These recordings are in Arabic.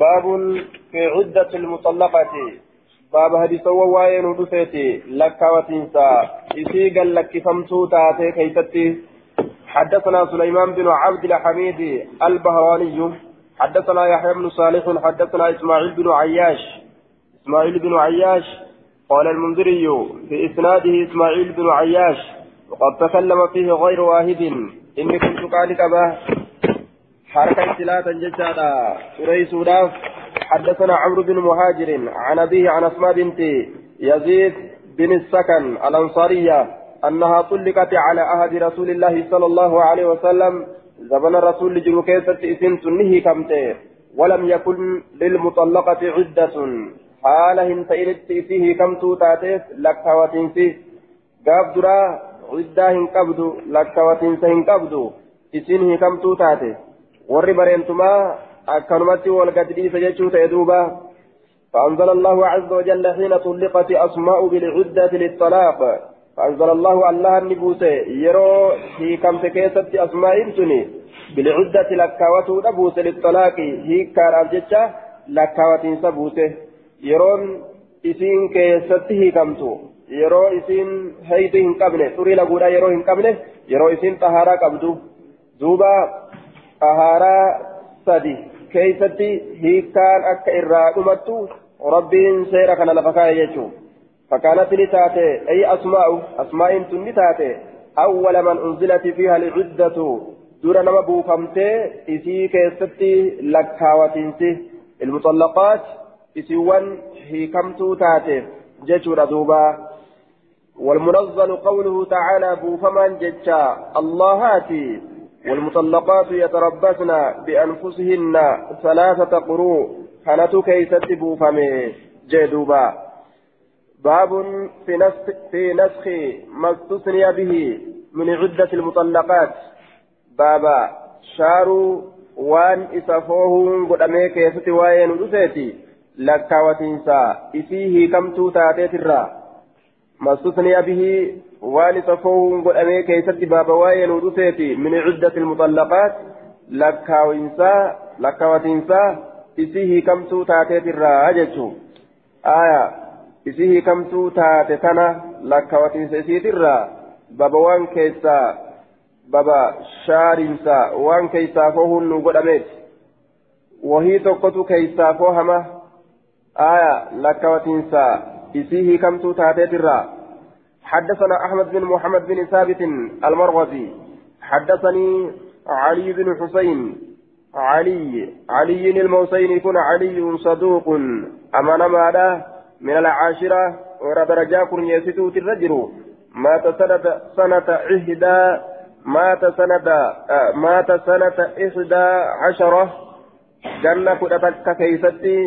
باب في عدة المطلقة. باب حديث وواين ودفيتي لك وتنسى. إسيقا لك فمتو تاتي كيستي. حدثنا سليمان بن عبد الحميد البهراني. حدثنا يحيى بن صالح. حدثنا إسماعيل بن عياش. إسماعيل بن عياش. قال المنذري في إسناده إسماعيل بن عياش. وقد تكلم فيه غير واحد. إني كنت قال كبه حركة سلاة ججالة سريس حدثنا عمرو بن مهاجر. عن أبيه عن أسماء بنت يزيد بن السكن الأنصارية أنها طلقت على عهد رسول الله صلى الله عليه وسلم. زمن الرسول لجلو كيسة إسن تنه كمته. ولم يكن للمطلقة عدة. حال هنتئنت إسيه كمتو تاتيس لكواتنسي قاب درا عدة هنقبدو لكواتنس هنقبدو إسين كمتو تاتيس. Warri bareentumaa akkanumatti wal gadhiisa jechuu ta'e duuba. فأنزل الله عز وجل حين طلقت أسماء بالعدة للطلاق فأنزل الله الله النبوس يرو هي كم تكيست أسماء تني بالعدة لكاوته نبوس للطلاق هي كان أبجتة لكاوة سبوسه يرون إسين كيست هي كمتو يرو إسين هيد هن قبله تري لقولا يرو هن قبله يرو إسين طهارة قبدو دوبا طهارة سدي. كيفتي هي كان أك إرادمتو ربين سيرك أنا لفكاية يجو فكانت لتاتي. أي أسماء؟ أسماء تنتاتي. أول من أنزلت فيها العدة. دور نما بوفمتي. إسي كيستي لكاوتينسي المطلقات إسيوان هي كمتو تاتي. جيشو ردوبا. والمنزل قوله تعالى بوفمان جيشا. اللهاتي. والمطلقات يتربصن بأنفسهن ثلاثة قروء. كانت كيست بوفمي جدوبا باب في نسخ, في نسخ ما استثني به من عدة المطلقات. بابا شارو وان إسافوهم قدامي كيست وين ودسيتي لكاوتينسا إسيه كم توتاتي الرّ ما استثني به وان صفوه قدامي كيست باب واين ودسيتي من عدة المطلقات لكاوينسا لكاوتينسا إسيه كم تو تاتيت الراجتشو آية إسيه كم تو تاتتنا لكاوتينسا إسيه الرا. باب وان كيسا بابا شارنسا وان كيسا فوهن قداميت وهي تقوت كيسا فوهما. آية لكاوتينسا كم تاتيت الرا حدثنا أحمد بن محمد بن ثابت المرغزي حدثني علي بن حسين. علي علي الموسين يكون علي صدوق. أمانة ماذا؟ من العاشرة. ورد رجاء يسيتو الرجل مات سنة سنة إحدى مات سنة آه مات سنة إحدى عشرة. جنة كتبت كيستي.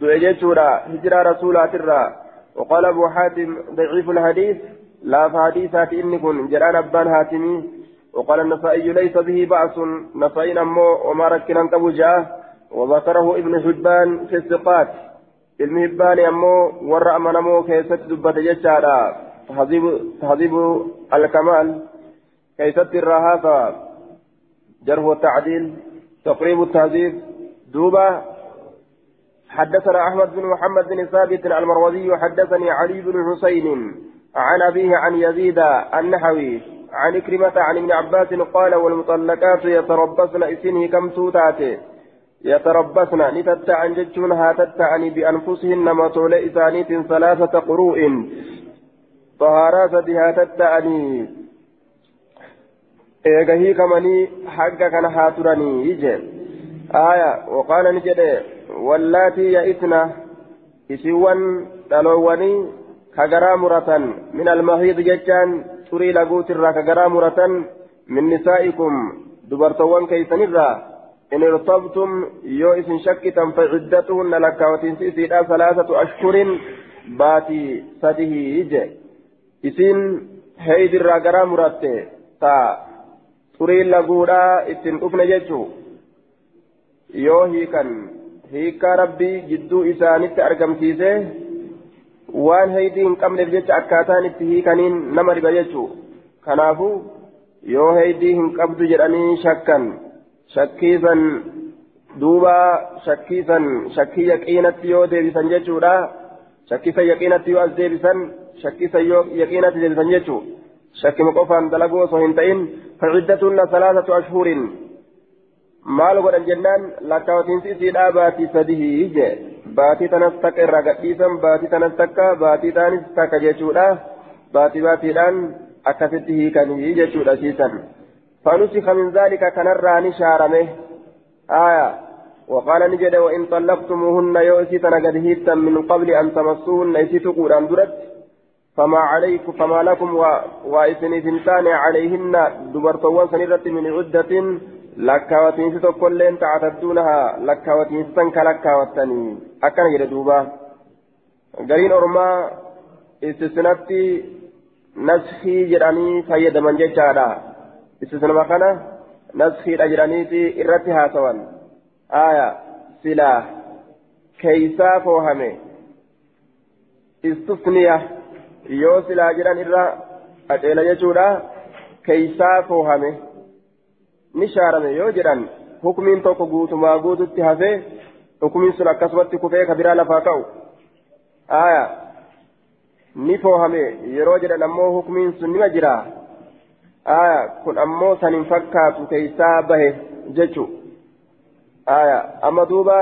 دوجتورا هجرة رسولات الرّ وقال أبو حاتم ضعيف الحديث لا فحديثات إني كن جران أبان هاتمي وقال النسائي ليس به بأس. نسائي أمو وما ركنا كبو وذكره ابن حبان في الثقات. المهبان أمو ورأى من أمو كيست دبة جشارا. تهذيب تهذيب الكمال. كيست الرهافة جره التعديل تقريب التهذيب. دوبة. حدثنا أحمد بن محمد بن ثابت المروزي حدثني علي بن حسين عن أبيه عن يزيد النحوي عن كريمة عن ابن عباس قال والمطلقات يتربصن إسنه كم توتاتي يتربصن. لتتعن جتشون هاتتعني بأنفسهن مطول إسانيت ثلاثة قروء. طهارات هاتتعني إيغهي كمني حقا كان هاترني يجي. آية وقال نجد واللاتي يئتنا إسوان دلواني كغرا مرة من المهيض ججان تري لغوت الرا كغرا مرة من نسائكم دبرتوان كيسن الرا إن ارتبتم إسن شكتا فعدتهن لك وتنسيسيدا ثلاثة أشهر باتي سده إجي إسن هيد الرا غرا مرة تا تري لغودا إسن أفن ججو. Yoo hiikan hiikaa rabbii jidduu isaanitti argamsiise waan heydii hin qabneef jecha akkaataan itti hiikaniin nama dhiba jechuu kanaafuu yoo heydii hin qabdu jedhanii shakkan shakkiisan duuba shakkiisan shakkii yaqiinatti yoo deebisan jechuudha shakkiisan yaqiinatti yoo as deebisan shakkiisan yoo yaqiinatti deebisan jechuu shakkima qofaan dalaguu osoo hin ta'in faciddatunna salaasatu ashhurin maal godhan jennaan lakkaawatiinsi isiidhaa baatii sadihii je baatii tanas takka irraa gadhiisan baatii tanas takka baatii taanis takka jechuudha baatii baatiidhaan akkasitti hiikanii jechuudha siisan فنسخ من ذلك كنرى نشارمه آية وقال نجد وإن طلقتموهن يؤسسن قد هيتا من قبل أن تمسوهن يسيتقوا أن درت فما عليكم فما لكم وإثن ثنتان عليهن دبرتوان سنرة من عدة لكاوتين ستوكلين تعتدونها لكاوتين سنك لكاوتني أكن يردوبا قرين أرما استثنتي نسخي جراني فيد من ججارا استثنى مكانا نسخي الأجرانيتي إرتها سوان آية سلا كيسا فوهمي استثنية yoo silaa jedhan irra qaceela jechuudha. Keeysaa foohame. Ni shaarame yoo jedhan hukumiin tokko guutumaa guututti hafee hukumiin sun akkasumatti kufee ka biraa lafaa ka'u aya ni foohame yeroo jedhan ammoo hukumiin sun nima jira aya kun ammoo san hin fakkaatu keeysaa bahe jechu aya amma duuba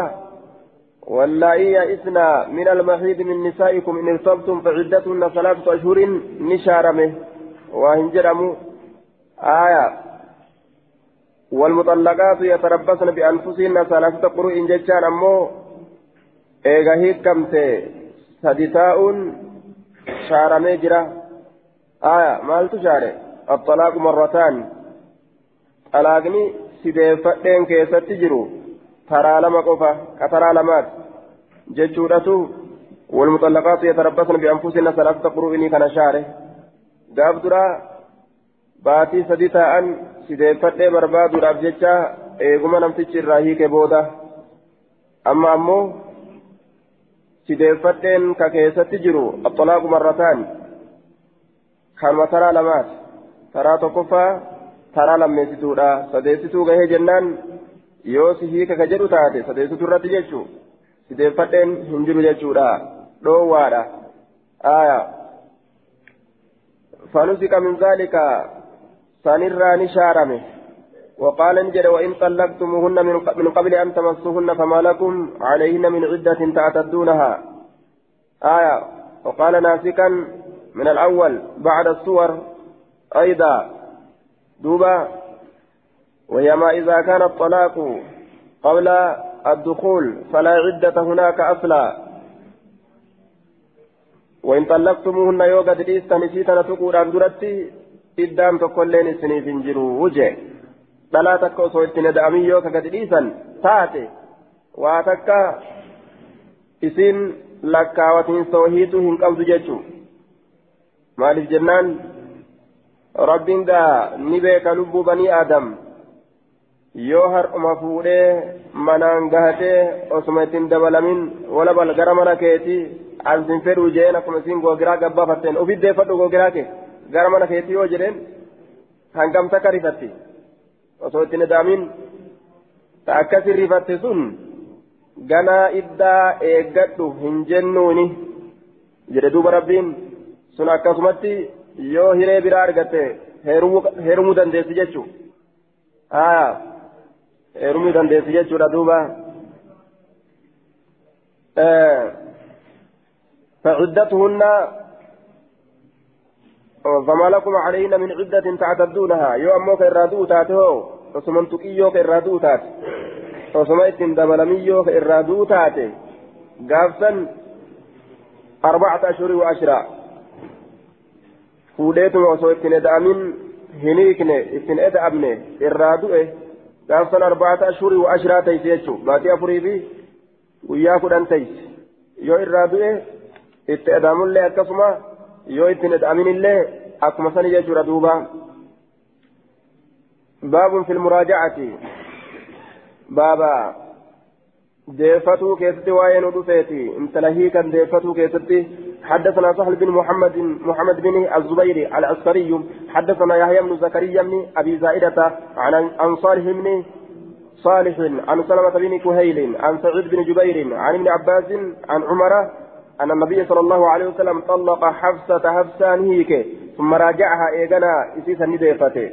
واللائي يئسن من المحيض من نسائكم إن ارتبتم فعدتهن ثلاثة أشهر نشارمه وإن جرموا آية والمطلقات يتربصن بأنفسهن ثلاثة قروء ججان أمو. إيغا هيكمت سدتاء شارمي جرا. آية مال تشاري الطلاق مرتان. طلاقني سيدفتين كيست تجروا ترى لما قفا كترى لمات جتشورته والمطلقات يتربصن بأنفسهن ثلاثة قروء كان شاره قاب درا باتي سديتا أن sideeffadhee barbaaduudhaaf jecha eeguma namtichi irraa hiike booda amma ammoo sideeffadheen ka keessatti jiru axolaaqu marrataan kanuma taraa lamaati taraa tokkoffaa taraa lammeessituudha sadeessituu gahee jennaan yoo si hiika ka jedhu taate sadeessituu irratti jechuu sideeffadheen hin jiru jechuudha dhoowwaadha aayaa فنسك من ذلك سنرى نشارمه وقال نجد وإن طلقتموهن من قبل أن تمسوهن فما لكم عليهن من عدة تعتدونها. آية. وقال ناسكا من الأول بعد الصور أيضا. دوبا. وهي ما إذا كان الطلاق قبل الدخول فلا عدة هناك أصلا. وإن طلقتموهن يوغا دليستا نسيتا تقول أن درتي iddaan tokkolleen isiniif hin jiru wuje dhalaa takka osoo itti nada'amin yoo ka gadi dhiisan taate waa takka isin lakkaawatiin soohiitu hin qabdu jechuu maaliif jennaan rabbiin gaa ni beeka lubbuu banii aadam yoo har'uma fuudhee manaan gahatee osuma ittiin dabalamin wala bal gara mana keetii ansin fedhuu jeen akkuma isin googiraa gabbaafatteen ofiddeeffadhu googiraa kee gara mana keetii yoo jedheen hangam takka rifatti osoo itti nadaamin ta rifatte sun ganaa iddaa eeggadhu hin jennuuni jedhe duuba rabbiin sun akkasumatti yoo hiree biraa argatte heerumuu dandeessi jechuu haa heerumuu dandeessi jechuudha duuba فعدتهن فما لكم عليهن من عدة تعتدونها. يو أموك إرادو تاتهو وسمن تقيوك إرادو تات وسمن إتن دبلميوك إرادو تاتي قافسا أربعة أشهر وعشرة. فوديتم وسو إتن إدأمين هنيكني إتن إدأمني إرادو إيه. قافسا أربعة أشهر وعشرة تيسيتشو باتي أفري بي وياكو دان تيس. يو إرادو إيه. إتأدامون لي أكسما yoo ittiin ed'aminillee sani jechuudha duuba baabun fil muraaja'ati baaba deeffatuu keessatti waa'ee nu dhufeeti intala hiikan deeffatuu keessatti حدثنا سهل بن محمد محمد بن الزبير العسكري حدثنا يحيى بن زكريا بن أبي زائدة عن عن صالح بن صالح عن سلمة بن كهيل عن سعيد بن جبير عن ابن عباس عن عمر أن النبي صلى الله عليه وسلم طلق حفصة حفصان هيك ثم راجعها إيغانا إسيسا نديفته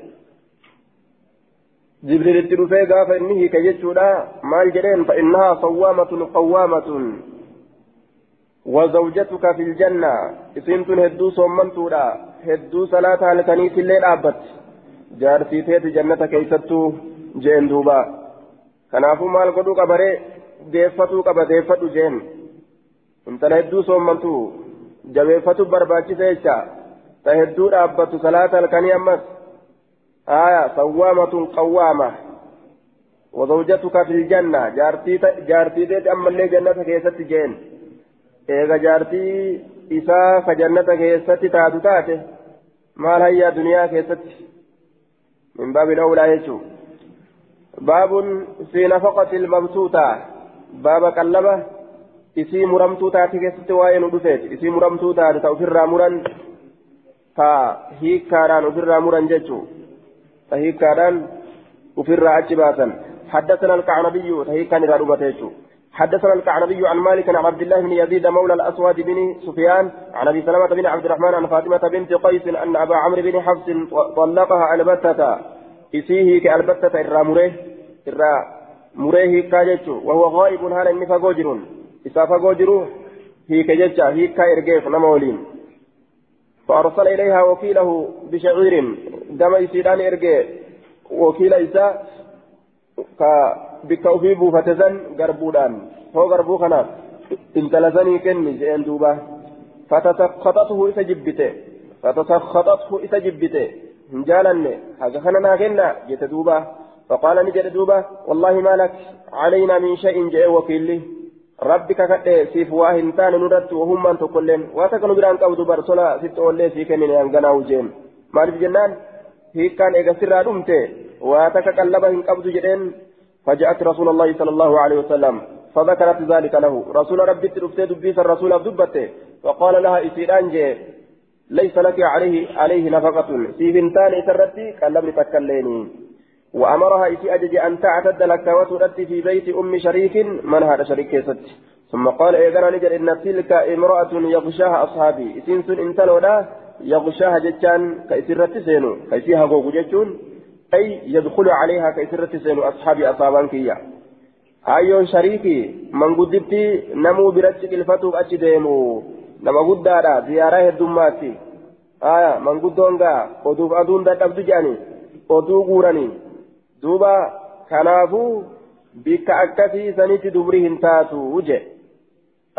جبريل التلفي قاف إنه كيجودا مال جرين فإنها صوامة قوامة وزوجتك في الجنة إسنت هدو صومنتودا هدو صلاة على كنيس الليل أبت جارتي تيت جنة كيستو جين دوبا كنافو مال قدو قبري deeffatuu qaba deeffadhu jeen intala hedduu soommantu jabeeffatu barbaachisa jecha Hedduu dhaabbatu salaata halkanii ammas aya sawwaamatun qawwaama وزوجتك في الجنة جارتي جارتي تيت أما اللي جنة كيست جين إيغا جارتي إسا فجنة كيست تاتو hayyaa duniyaa keessatti min baabi dhowlaa jechuu baabun fi nafaqati ilmabsuutaa baaba qallaba isii muramtuu taate keessatti waa'ee nu dhufeeti isii muramtuu taate ta ofirraa muran ta hiikkaadhaan ofirraa muran jechuu ta hiikkaadhaan ofirraa achi baasan. حدثنا الكعنبي تهيك كان إلى حدثنا الكعنبي عن مالك عن عبد الله بن يزيد مولى الأسود بن سفيان عن أبي سلمة بن عبد الرحمن عن فاطمة بنت قيس أن أبا عمرو بن حفص طلقها البتة إسيه كالبتة إرى مريه إرى مريه كاجتشو وهو غائب هذا إني فقوجر إسا فقوجر هي كجتشا هي كايرجيف نمولين فأرسل إليها وكيله بشعير دم إسيدان إرجي وكيل إسا garbuudhaan hoo garbuu kana intala sanii kenni jeen duuba fatasakhatathu isa jibbite fatasakhatathu isa jibbite hin jaalanne haga kana naa kenna jette duuba فقال نجد دوبا والله ما لك علينا من شيء ربك كده سيف واهن تان ندت وهم من تقولين واتكنوا بران قبض برسولا ست أولي في كنين ينقنا وجين مالف جنان هي كان إيقا سرى دمته واتك قلبهن قبض جدين فجاءت رسول الله صلى الله عليه وسلم فذكرت ذلك له رسول ربي ترفت دبيس الرسول دبته وقال لها إسيران ليس لك عليه عليه نفقة سيفنتان سرتي كلمني تكليني وأمرها إسي أجج أن تعتد لك وتؤتي في بيت أم شريك من هذا شريك ست ثم قال إذا نجد إن تلك امرأة يغشاها أصحابي. إسنس إن تلولا يغشاها جتان كإسرت سينو كيسيها غوغو جتون أي يدخل عليها كإسرة سين أصحاب أصابان كيا. أيون شريكي من قدبتي نمو برتك الفتوك أشديمو نما قدارا زيارة الدماتي آية من قدونغا ودوف أدون دا تبدو جاني. ودو قوراني دوبا كنافو بك أكتي سنيتي دبريهن تاتو وجه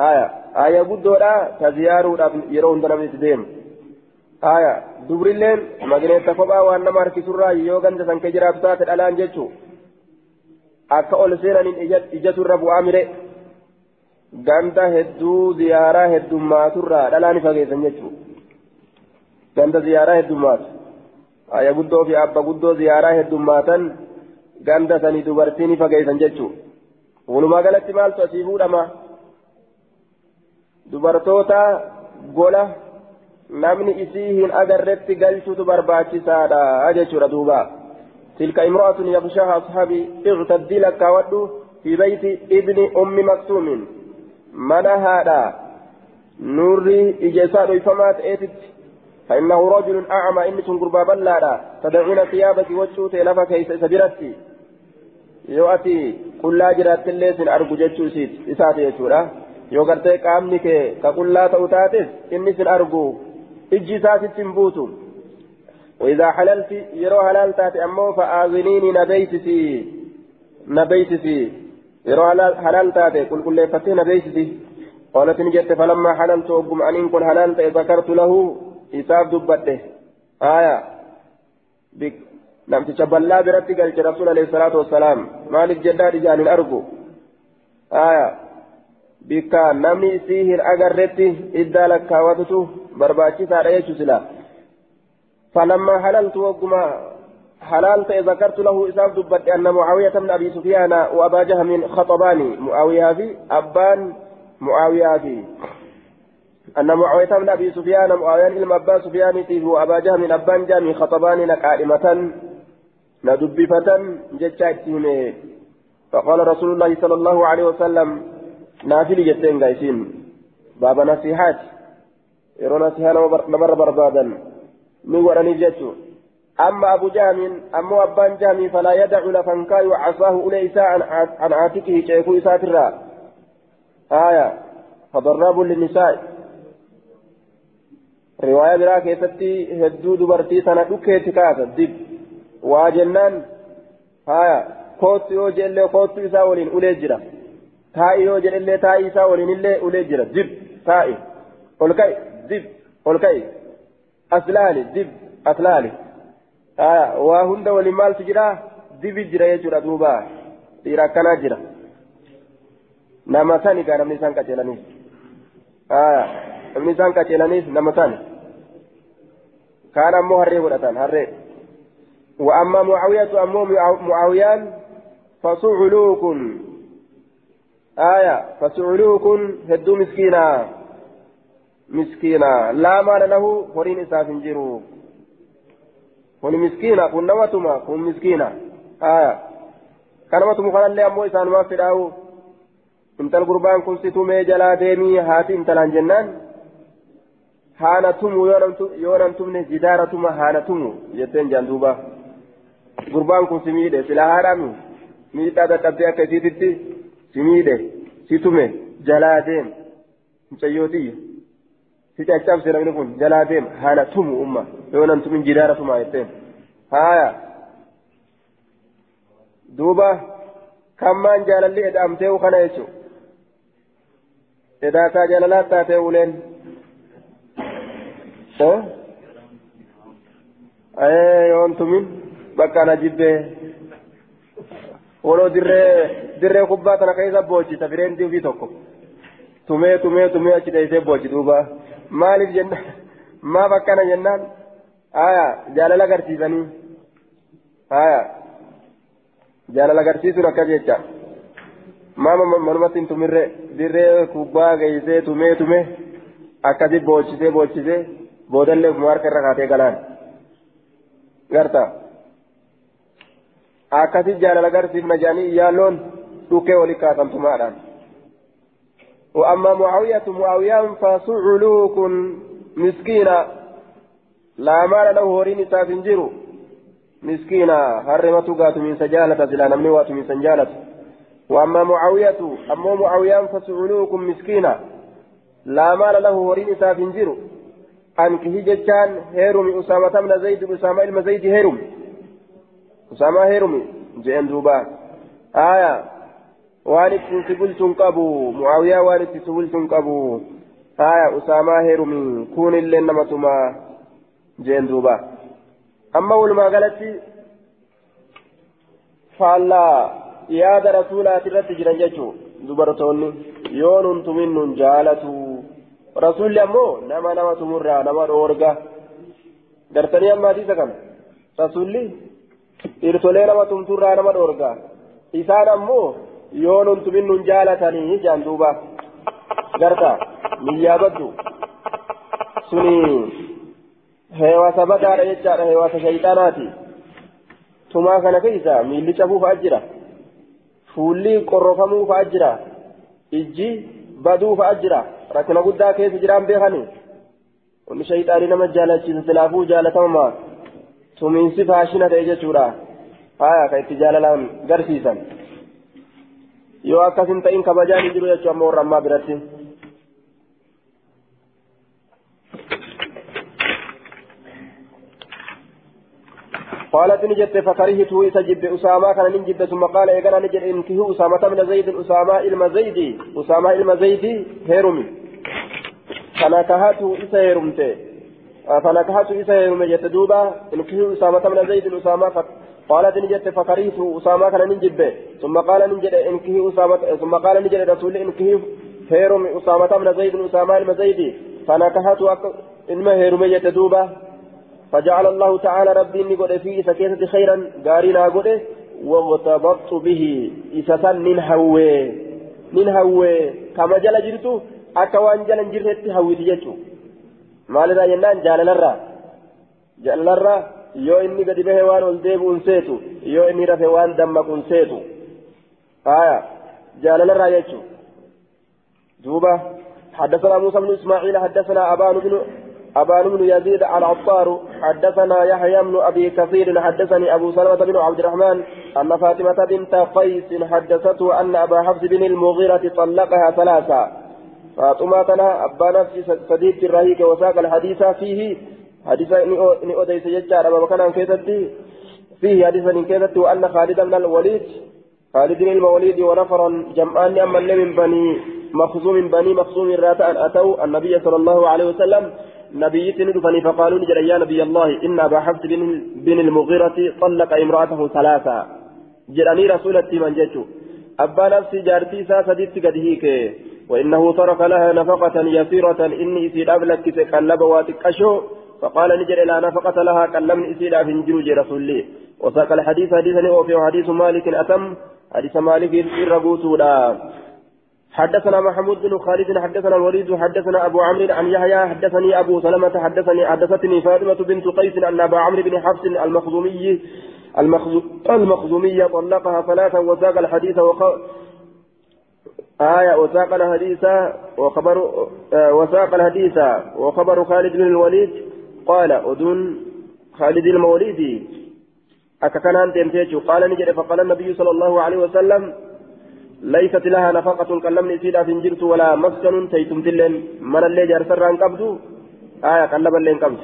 آية آية قدورا تزيارو يرون دنمت ديم aya dubrilleen magneetta kophaa waan nama harkisurraa yoo ganda san ke jiraatu taate dhalaan jechuu akka ol seenaniin ijaturra bu'aa mire ganda hedduu ziyaaraa heddumaaturraa dhalaan fageessan jechuu ganda ziyaaraa heddummaatu aya guddoo fi abba guddoo ziyaaraa heddumaatan ganda sanii dubartiin fageessan jechuu walumaa galatti maaltu asii fuudhama dubartoota gola namni isii hin agarretti galchuutu barbaachisaadha jechuudha duuba تلك امرأة يغشاها أصحابي اغتدي لك ودو في بيت ابن أم مكتوم من هذا نوري إجساد فمات إيتت فإنه رجل أعمى إني تنقربا بلادا تدعين ثيابك وجهك لفا كيس قل لا جرات الليسن أرجو جتشو سيت إساتي يجورا yoo gartee qaamni kee ka qullaa ta'u taates inni sin argu ijji isaatitti hin buutu. وإذا حللت يرو حلال تاتي أمو فآذنيني نبيتسي نبيتسي يرو حلال تاتي قل قل فتي نبيتسي قالت نجت فلما حللت أقم أن كن حلال ذكرت له إساف دبته آية بك لم تشبلا برتي قال رسول عليه الصلاة والسلام. مالك جداد جان الأرجو آية. bikka namni isii hin agarretti iddaa lakkaawwatutu barbaachisaadha jechuu sila فلما حللت وقما حللت ذكرت له إساف دبت أن معاوية بن أبي سفيان وأبا جهم خطباني. معاوية في أبان معاوية في أن معاوية بن أبي سفيان معاوية إلما أبا سفيان وأبا جهم أبان جامي خطباني لقائمة ندبفة جتشاتهم فقال رسول الله صلى الله عليه وسلم نافل جتين قايسين. باب نصيحات. يرون نصيحة نمر بربادا من وراني جتو. أما أبو جام أما أبان جامي فلا يدع لفنكاي وعصاه أليس عن عاتقه شيخو إساترا. آية. فضراب للنساء. رواية برا كيستي هدو دبرتي سنة دكيتي كاسا دب. واجنان آية كوت يو جلي كوت إسا ولين أولي جرا تائي يو جلي تائي إسا ولين إلي أولي جرا دب تائي أولكي دب أولكي أسلالي دب أسلالي waa hunda waliin maaltu jira dibi jira jechuudha duuba dhiira akkanaa jira nama sani gaa namni isaan qaceelaniif namni isaan qaceelaniif nama sani kaan ammoo harree godhatan harree وأما معاوية أمو معاويان فسعلوك آية فسعلوك هدو مسكينا مسكينا لا مال له فرين إساف جيرو kun miskiina kun namatuma kun miskiina aya kanamatumu kanallee ammoo isaanumaaf fedhaawu intal gurbaan kun si tumee jalaa deemii haati intalaan jennaan haana tumu yoo nan tumne jidaara tuma haana tumu jetteen jaan duuba gurbaan kun si miidhe sila haadhaami miidhaa dadhabdee akka isiititti si miidhe si tume jalaa deem mucayyootiyya si caccabse namni kun jalaa deem haana tumu umma yoo nan tumin jidaara tumaa jetteen haya duuba kammaan jaalalli eda'amtee kana jechu edaataa jaalalaat taatee uleen yoon tumin bakka ana jibbee woloo dirree dirree kubbaa tana keessa boochisa fireentii ofii tokko tumee tumee tumee achi dheessee boochi duuba maaliif jenna maaf akkana jennaan aya jaalala agarsiisanii aya jaalala agarsiisuun akka jecha maama manumatti hin tumirre dirree kubbaa geessee tumee tumee akkasi boochisee boochisee boodallee harka irra kaatee galaan garta akkasi jaalala agarsiifna jedhanii yaalloon dhukkee walii kaasamtumaadhaan وأما معاوية معاوية فسعلوك مسكينا لا مال له هورين سافنجرو مسكينا هرمت قات من سجالة سلا نمني وات من سجالة وأما معاوية أما معاوية فسعلوكم مسكينا لا مال له هورين سافنجرو أنك هجتان هيرمي أسامة من زيد أسامة إلما زيد أسامة هيرمي جئن دوبا آية waan ittiin si bulchuun qabu mucaawiyaa waan itti si bulchuun qabu haya usaamaa heerumi kun illee namatuma jeen duuba amma walumaa galatti faallaa yaada rasuulaati irratti jiran jechuu dubartoonni yoo nun tumin nun jaalatu rasuulli ammoo nama nama tumurraa nama dhoorga gartanii amma hadiisa kana rasuulli dhiirtolee nama tumturraa nama dhoorga isaan ammoo yoo nun nun jaalatanii jaan duuba garta miyyaabaddu suni heewasa badaadha jechaadha heewasa shayxaanaati tumaa kana keessa miilli cabuu fa'a jira fuulli qorrofamuu fa'a jira ijji baduu fa'a jira rakkina guddaa keessa jiraan beekani wanni shayxaanii nama jaalachiisa silaafuu jaalatamamaa tumiinsi faashina ta'e jechuudha haya ka itti jaalalaan garsiisan. Yoo akkas hin ta'in kabajaan jiru jechuudha ammoo warra ammaa biratti. قالت نجت فكرهته إسجد أسامة كان نجد ثم قال إيقنا نجد إنكه أسامة من زيد أسامة إلما زيدي أسامة إلما زيدي هيرمي فنكهته إسا هيرمتي فنكهته إسا هيرمي جتدوبا إنكه أسامة من زيد أسامة قالت نجد فكرهته أسامة كان نجد ثم قال نجد إنكه أسامة ثم قال نجد رسول إنكه هيرمي أسامة من زيد أسامة إلما زيدي فنكهته إلما هيرمي جتدوبا فجعل الله تعالى ربي إني قد في سكينة خيرا قارنا قد. واغتبطت به إسسا من هوي. من هوي. كما جل جرتو أكوان جل جرت هوي تجتو. ما لذا ينان جال لرا. جال لرا. Yoo inni gadi bahe waan ol deebi'uun seetu yoo inni rafe waan dammaqun seetu. آية جال الرايتشو دوبة حدثنا موسى بن إسماعيل حدثنا أبان بن أبان بن يزيد العطار حدثنا يحيى بن أبي كثير حدثني أبو سلمة بن عبد الرحمن أن فاطمة بنت قيس حدثته أن أبا حفص بن المغيرة طلقها ثلاثة فاطمة تنا أبا نفسي صديق الرهيك وساق الحديث فيه حديث إني أوديس يجار أما كان كيستي فيه حديث إن كيستي وأن خالد بن الوليد خالد بن الوليد ونفرا جمعان أما من بني مخزوم بني مخزوم راتا أتوا النبي صلى الله عليه وسلم. نبي ندفني فقالوا نجر يا نبي الله إن أبا حفص بن, بن المغيرة طلق امرأته ثلاثة. جراني رسولة من جيتو أبا نفسي جارتي ساسدت قد هيك. وإنه ترك لها نفقة يسيرة إني إسيد أبلك قلب واتكشو. فقال نجر لا نفقة لها كلمني إسيد أفنجروج رسولي. وساق الحديث حديثا وفي حديث مالك أتم. حديث مالك الربوت حدثنا محمود بن خالد حدثنا الوليد حدثنا أبو عمرو عن يحيى حدثني أبو سلمة حدثني حدثتني فاطمة بنت قيس أن أبا عمرو بن حفص المخزومي المخزومية طلقها ثلاثا وساق الحديث وخ... آية وساق الحديث وخبر آه وساق الحديث وخبر خالد بن الوليد قال أدون خالد الموليدي أككنا أنت قال نجد فقال النبي صلى الله عليه وسلم ليست لها نفقة كلمني سيدا في جرت ولا مسكن تيتم تلين من اللي جارسر عن قبض آية قلب اللين قبض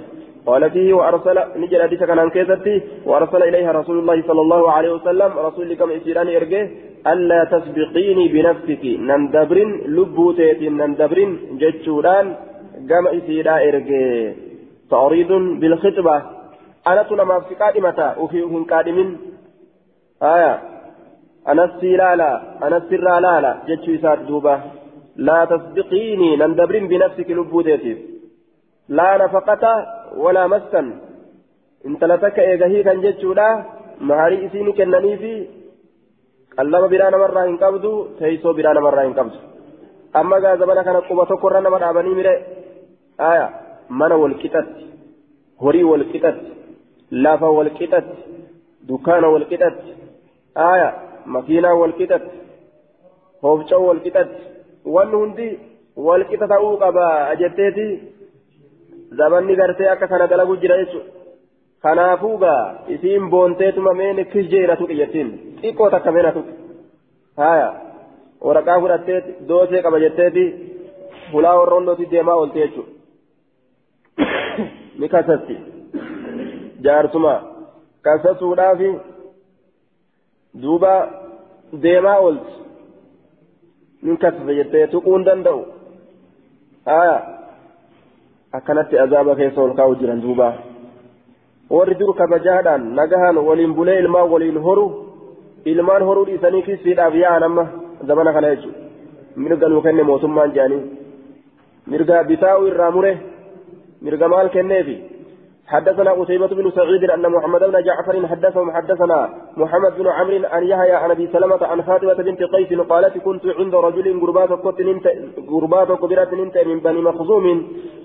قال فيه وأرسل نجل حديث كان كيستي وأرسل إليها رسول الله صلى الله عليه وسلم. رسول كم إسيران إرجه ألا تسبقيني بنفسك. نندبرن لبوتيت نندبرن جتشوران قام إسيرا إرجه تعريض بالخطبة. أنا تنما في قادمة وفي قادم آية. أنسي لالا أنسي لالا جتشو إسات دوبا لا تسبقيني نندبرين بنفسك لبوديتي لا نفقة ولا مسكن. انت لتك إيغهي كان جتشو لا مهاري إسيني كنني في. قلب برانا مرة إن قبضو تيسو مرة إن أما قال كان قوة قرنا من أبني مري آية. من والكتت هري والكتت لافا والكتت دكان والكتت آية makiinaa wal qixatti hoofca'uu wal qixatti wanni hundi wal qixa ta'uu qaba jetteeti zamanni gartee akka kana dalagu jira jechuudha kanaafuu gaa isiin boonteetuma meeni kis jeera tuqi jettiin xiqqoo takka meena tuqi haya waraqaa fudhatteeti doosee qaba jetteeti hulaa warroondooti deemaa oolte jechuudha ni kasatti jaarsuma kasasuudhaafi. duuba deemaa oolti nin kasfe jettee tuquu hin danda'u haya akkanatti azaaba keessa ol kaa'u jiran duuba warri dur kabajaadhaan nagahaan waliin bulee ilmaan waliin horu ilmaan horuu dhiisanii kisiidhaaf yaa'an amma zamana kana jechuudha mirga nuu kenne mootummaan jedhanii mirga bitaa'u irraa mure maal kenneefi حدثنا قتيبة بن سعيد أن محمد بن جعفر حدثهم حدثنا محمد بن عمرو عن يحيى عن أبي سلمة عن فاطمة بنت قيس قالت كنت عند رجل قربات قبرات ننت من بني مخزوم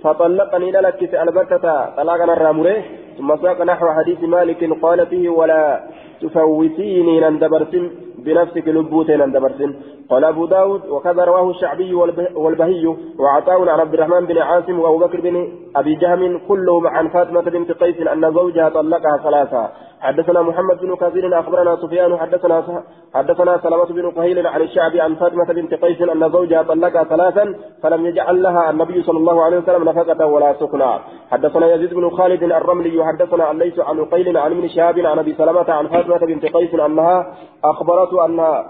فطلقني لك البتة طلاقنا الرامره ثم ساق نحو حديث مالك قال فيه ولا تفوتيني نندبرتم بنفسك لبوتين اندبرسن قال أبو داود وكذا رواه الشعبي والبهي وعطاء عن عبد الرحمن بن عاصم وأبو بكر بن أبي جهم كلهم عن فاطمة بنت قيس أن زوجها طلقها ثلاثة. حدثنا محمد بن كثير أخبرنا سفيان حدثنا حدثنا سلمة بن قهيل عن الشعبي عن فاطمة بنت قيس أن زوجها طلقها ثلاثا فلم يجعل لها النبي صلى الله عليه وسلم نفقة ولا سكنى. حدثنا يزيد بن خالد الرملي حدثنا عن ليس عن قيل عن ابن شهاب عن أبي سلمة عن فاطمة بنت قيس أنها أخبرته أنها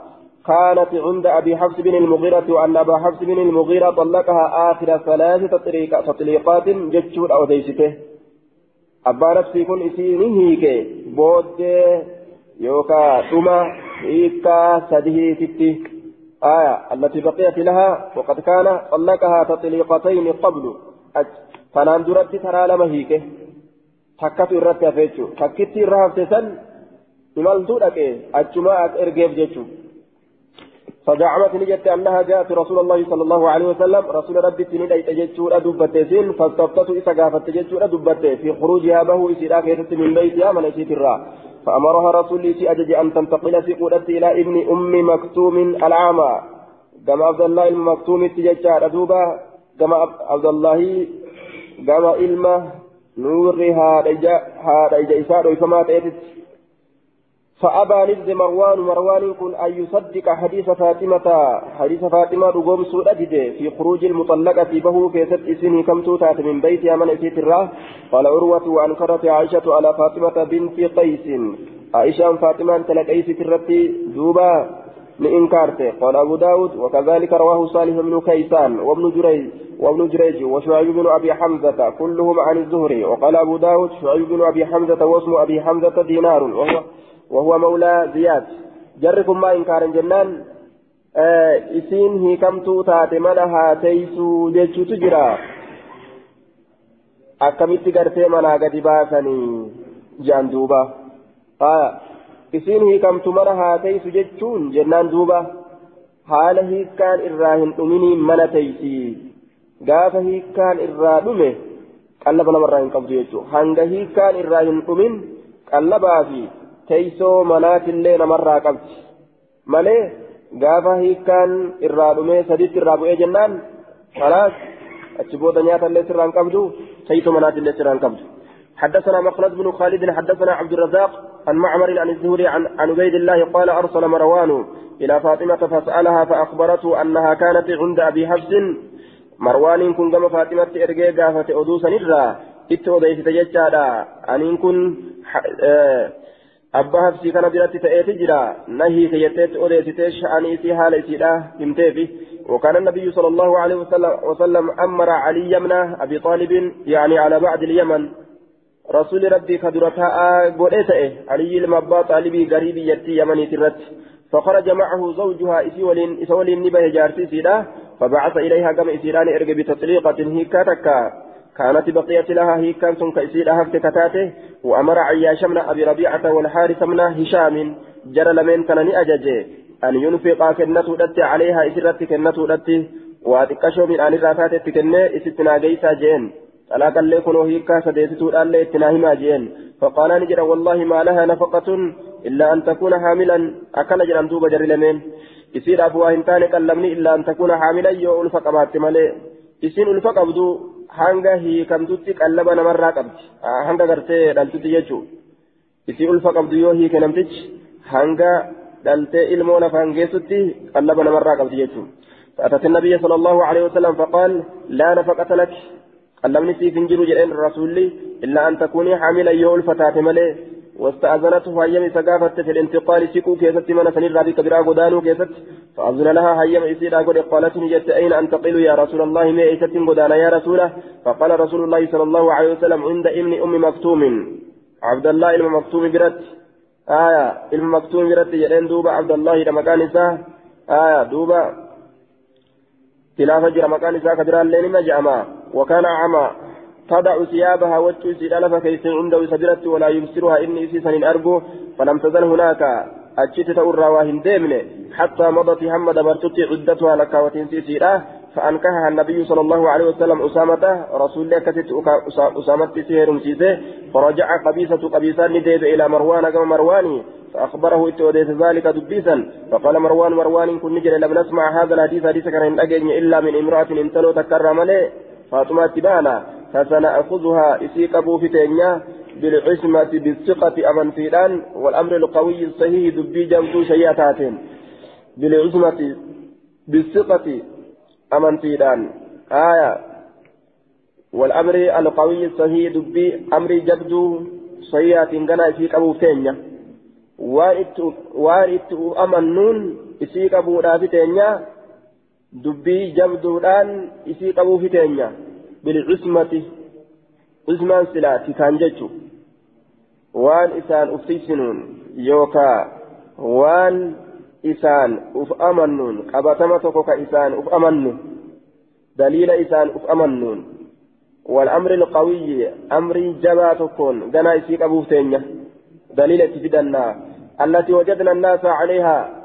كانت عند أبي حفص بن المغيرة وأن أبا حفص بن المغيرة طلقها آخر ثلاث تطليقات جتشور أو ديسته. أبا نفسي كن إسيني هيك بود يوكا ثم هيكا سده تتي آية التي بقيت لها وقد كان طلقها تطليقتين قبل فنان درت ترى لما هيك تكت الرت يا تكت الرهب تسن imaltuu dhaqe. Achumaa ergeef jechuun فزعمت نجت أنها جاءت رسول الله صلى الله عليه وسلم. رسول ربي تنيد تجتشور دبتين فاستفتت إسقافت تجتشور دبتين في خروجها به إسراء كيست من بيتها من إسيت الراء فأمرها رسول أجج أن تنتقل في قدرت إلى ابن أم مكتوم العامى كما عبد الله المكتوم تجتشار دوبا كما عبد الله كما إلمه نورها هذا إجا إساء فما تأتت فأبى نبذ مروان مروان كن أن يصدق حديث فاطمة حديث فاطمة رقوم سودة في خروج المطلقة به كيست إسني كم توتات من بيتها من إسيت الراه قال عروة وأنكرت عائشة على فاطمة بنت قيس. عائشة فاطمة تلك أيس ترتي دوبا لإنكارته قال أبو داود وكذلك رواه صالح بن كيسان وابن جريج وابن جريج وشعيب بن أبي حمزة كلهم عن الزهري. وقال أبو داود شعيب بن أبي حمزة واسم أبي حمزة دينار وهو وهو مولى زياد جركم ما إنكار جنان آه إسين هي كم توتات ملها تيسو جيتشو تجرى akkamitti gartee manaa gadi baasanii jedhan duuba isiin hiikamtu mana haa teessu jechuun jennaan duuba haala hiikkaan irraa hin dhuminiin mana teessi gaafa hiikkaan irraa dhume qallaba namarraa hin qabdu jechuudha hanga hiikkaan irraa hin dhumin qallabaa fi teessoo manaatillee namarraa qabdi malee gaafa hiikkaan irraa dhumee sadiitti irraa bu'ee jennaan kanaas achi booda nyaatallee sirraa hin qabdu teessoo manaatillee sirraa hin qabdu. حدثنا مخلد بن خالد حدثنا عبد الرزاق عن معمر عن الزهري عن عن عبيد الله قال ارسل مروان إلى فاطمه فسالها فاخبرته انها كانت عند ابي حفص مروان كن كما فاطمه ارجع غافه ادوسا نرى ات وديت ججادا ان كن أبا حفصي كان برات تأتي جرا نهي كيتت أوديتت شأني في حال امتفي وكان النبي صلى الله عليه وسلم, أمر علي من أبي طالب يعني على بعد اليمن رسول ربي كدرتها قريته علي المبا طالبي قريبي يتي يمني ترت فخرج معه زوجها إسولين إسولين نبه جارتي سيدا فبعث إليها كما إسيران إرقى بتطليقة هيكاتك كانت بقية لها هيكان سن كإسيدا هفت كتاته وأمر عياش من أبي ربيعة والحارث من هشام جرى لمن كان أججي أن ينفق كنته دت عليها إسرت كنته دت واتكشو من آل الرافات كنة إستنا جيسا جين. طلاقا لكم هيكا سديستو الآن اتناهما جين. فقال نجر والله ما لها نفقة إلا أن تكون حاملا. أكل جرم دوب جر لمن. يصير أبوها هنتان كلمني إلا أن تكون حاملا. يو ألفق أبات يسين ألفق أبدو hanga hiikamtutti qallaba namarraa qabdi hanga gartee dhaltutti jechuu isii ulfa qabdu yoo hiike namtichi hanga dhaltee ilmoo lafaan geessutti qallaba namarraa qabdi jechuu فأتت النبي صلى الله عليه وسلم فقال لا نفقة لك قلمني في فنجر جئين الرسول إلا أن تكوني حاملا يول فتاة ملي واستأذنته هيم سقافة في الانتقال سيكو كيست من سنير رابي كبيرا قدانو كيست فأذن لها هيم إسيرا قد قالت نجت أين أنتقل يا رسول الله ما إيست قدانا يا رسوله؟ فقال رسول الله صلى الله عليه وسلم عند ابن أم مكتوم عبد الله إلما مكتوم برت آية إلما مكتوم برت جئين دوبا عبد الله لما كان آية دوبا خلاف جرى مكان إساء كبيرا لين ما جأما وكان عما تضع ثيابها وتشوز ألف كيس عنده سبرت ولا يبصرها. إني إسيسا أرجو فلم تزل هناك. أجت تؤرى واهن ديمن. حتى مضت هم دبرتت عدتها لك وتنسيسيرا فأنكحها النبي صلى الله عليه وسلم أسامة. رسول الله كتت أسامة سهر سيده. فرجع قبيسة قبيسان نديب إلى مروان كما مرواني. فأخبره إتوديت ذلك دبيسا. فقال مروان مروان كن نجل لم نسمع هذا الحديث. حديث كان إلا من امرأة انتلو تكرم لي فاطمة تبانا. فسنأخذها إسيك أبو فتينيا بالعصمة بالثقة أمن فيدان والأمر القوي الصحيح دبي جمتو شياتاتين بالعصمة بالثقة أمن فيدان. آية. والأمر القوي الصحيح دبي أمر جبدو صيات غنا إسيك أبو فتينيا waan itti amannuun isii qabuudhaaf teenya dubbii jabduudhaan isii qabuuf teenya bilcusmati cusmaan silaati kaan jechu waan isaan uftisinuun yookaa waan isaan uf amannuun qabatama tokko ka isaan uf amannu daliila isaan uf amannuun والأمر القوي أمر جبا تكون جنا يسيق أبو دليل تفيدنا التي وجدنا الناس عليها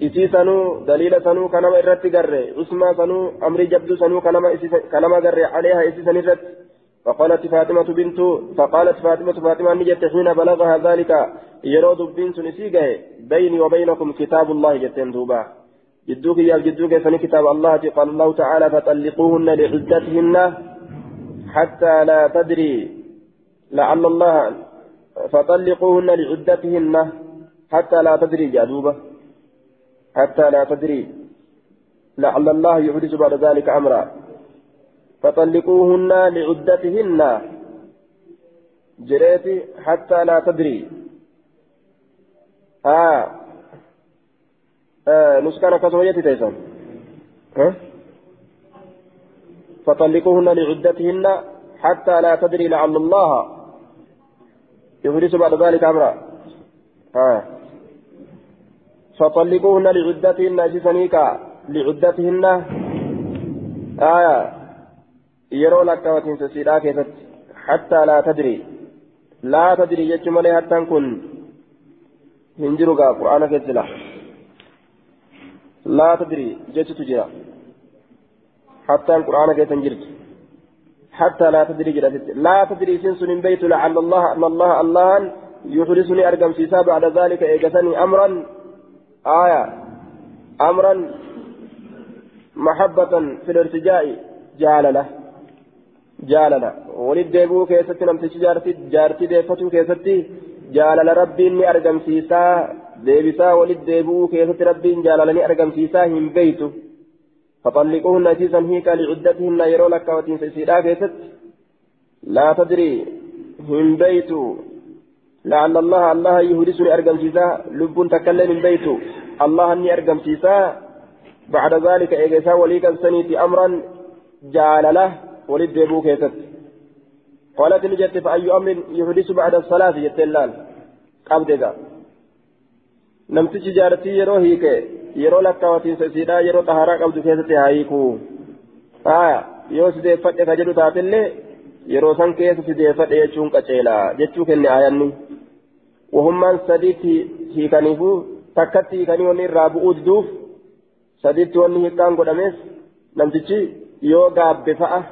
isii sanuu daliila sanuu kanama irratti garre usmaa sanuu amrii jabduu sanuu kanama garre caleeha isii san irratti. فقالت فاطمة بنت فقالت فاطمة فاطمة نجت حين بلغها ذلك يرود بن سنسيقه بيني وبينكم كتاب الله جتين دوبا جدوك يا جدوك فني كتاب الله قال الله تعالى فطلقوهن لعدتهن حتى لا تدري لعل الله فطلقوهن لعدتهن حتى لا تدري جادوبة حتى لا تدري لعل الله يحدث بعد ذلك أمرا. فطلقوهن لعدتهن. جريتي حتى لا تدري. آه, آه نسكن كسويتي تيسان. ها؟ فطلقوهن لعدتهن حتى لا تدري لعل الله يحدث بعد ذلك أمرا. آه. فطلقوهن لعدتهن أجسنيكا لعدتهن. آية. يرو لك وتنسسيرا كيست حتى لا تدري. لا تدري يجمل حتى كن هنجرقا قرآن كيسلا لا تدري. جيت تجرا حتى القرآن كيسنجرت حتى لا تدري جرت لا تدري سنس من بيت لعل الله أن الله الله يحرسني أرقم سيسا بعد ذلك إيقسني أمرا. آية. أمرا محبة في الارتجاء جالله جالله ولد ديبو كيستي نمتش جارتي جارتي ديفتو كيستي جالل ربي إني أرقم سيسا. ديبسا ولد ديبو كيستي ربي جاللني أرقم سيسا هم بيتو. فطلقوهن أسيسا هيكا لعدتهن يرو لك وتنس سيدا كيست. لا تدري هم بيتو. لعل الله الله يهدسني أرقم سيسا لب تكلم من بيتو الله أني أرقم سيسا. بعد ذلك إيجاسا وليكا سنيتي أمرا جالله ولد ديبو كيست. قالت نجت فأي أمر يحدث بعد الصلاة جتلال قبضك نمتج جارتي يرو هيك. يرو لك وتنسيدا يرو طهارة قبض كيست هايكو. آية yoo sideeffadhe ka jedhu taatellee yeroo san keessa sideeffadhe jechuun qaceela jechuu kenne ayanni wahummaan sadiitti hiikaniifu takkatti hiikanii wanni irraa bu'uu diduuf sadiitti wanni hiikkaan godhameef namtichi yoo gaabbe fa'a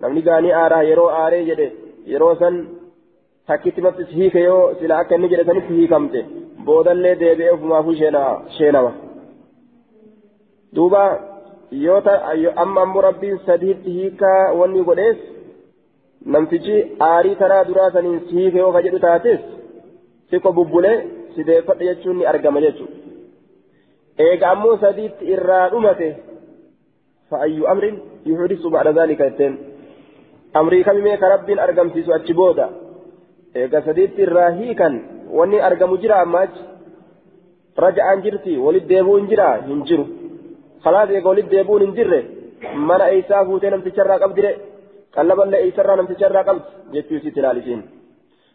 namni gaanii aaraa yeroo aaree jedhe yeroo san takkitti mattis hiike yoo sila akka inni jedhe sanitti hiikamte boodallee deebi'ee ofumaafuu sheenama duuba yoo amma ammoo rabbiin sadiitti hiikaa wanni godhees namtichi aarii taraa duraa saniin si hiike yoo siqo bubbulee sideeffadhe jechuun ni argama jechuudha eega ammoo sadiitti irraa dhumate fa'ayyu amrin yuhudisu ba'da zaalika jetteen amrii kamimee ka rabbiin argamsiisu achi booda eega sadiitti irraa hiikan wanni argamu jira ammaachi raja'aan jirti walit deebuun jira hin jiru خلاص eega walit deebuun hin jirre mana eeysaa fuutee namticharraa qabdire qallaballee eeysarraa namticharraa qabdi jechuu isitti ilaalisiin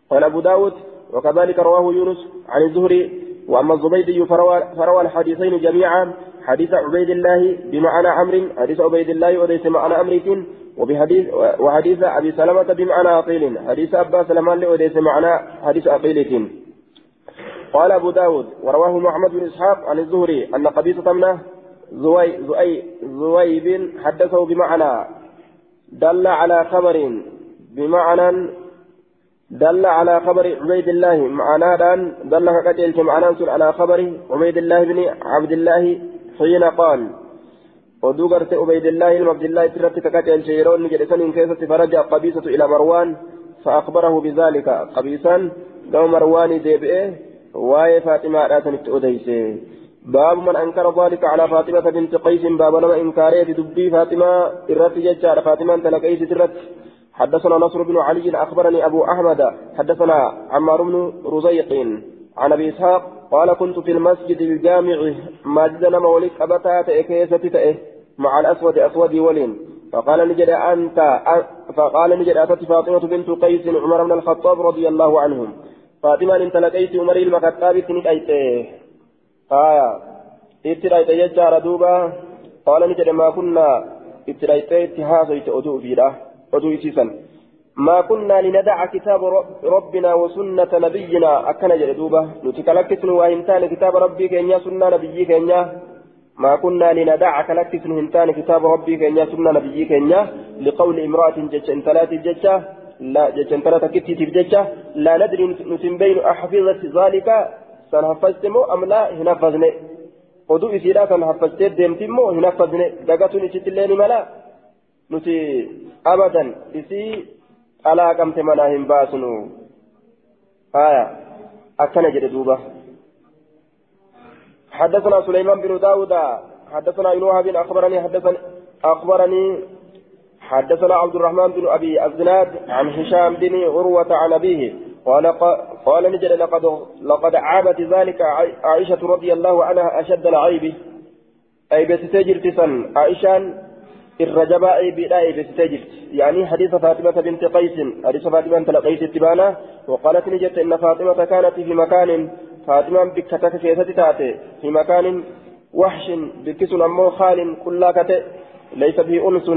قال أبو داود وكذلك رواه يونس عن الزهري وأما الزبيدي فروى, فروى الحديثين جميعا حديث عبيد الله بمعنى عمرو حديث عبيد الله وليس معنى أمرك وبحديث وحديث أبي سلمة بمعنى عقيل حديث أبا سلمان وليس معنى حديث عقيلة قال أبو داود ورواه محمد بن إسحاق عن الزهري أن قبيصة منه زوي زوي زويب حدثه بمعنى دل على خبر بمعنى دل على خبر عبيد الله معنى دان دل على خبر عبيد الله بن عبد الله حين قال ودوغرت عبيد الله عبد الله ترت كقتل شيرون جلسن كيسة فرجع قبيصة إلى مروان فأخبره بذلك. قبيصا لو مروان ديبئه واي فاطمة راتنت أديسه باب من أنكر ذلك على فاطمة بنت قيس باب لما إنكارية دبي فاطمة إرت ججار فاطمة تلقيس ترت. حدثنا نصر بن علي أخبرني أبو أحمد حدثنا عمار بن رزيق عن أبي إسحاق قال كنت في المسجد الجامع ماجدنا مولك أبتا تأكيسة مع الأسود أسود ولين. فقال نجد أنت فقال نجد أتت فاطمة بنت قيس عمر بن الخطاب رضي الله عنهم. فاطمة انت لقيت عمر المكتاب تنكيت آية اترايت يجار دوبا. قال نجد ما كنا اترايت اتهاسيت أدو فيدا oduu isiisan ما كنا لندع كتاب ربنا وسنة نبينا. أكن جلدوبة نتكلكسن وإنتان كتاب ربي كينيا سنة نبي كينيا. ما كنا لندع كلكسن هنتان كتاب ربي كينيا سنة نبي كينيا. لقول امرأة جج انتلات ججة لا جج انتلات كتيت ججة لا ندري نتنبين أحفظت ذلك. سنحفظتمو أم لا؟ هنفذني oduu isiidhaa kan haffattee deemti immoo hin haffazne dagatuun isitti illee ni mala abadan isii alaaqamte manaa hin haya akkana jedhe duuba. حدثنا سليمان بن داود حدثنا ابن وهب اخبرني حدثني اخبرني حدثنا عبد الرحمن بن ابي الزناد عن هشام بن عروه عن ابيه قال قال نجد لقد لقد عابت ذلك عائشه رضي الله عنها اشد العيب اي بتتجر تسن عائشان الرجباء بلاء بستجد يعني حديث فاطمة بنت قيس حديث فاطمة بنت قيس التبانة وقالت نجت إن فاطمة كانت في مكان فاطمة بكتك كيسة تاتي في مكان وحش بكس أمو خال كلا ليس به أنس.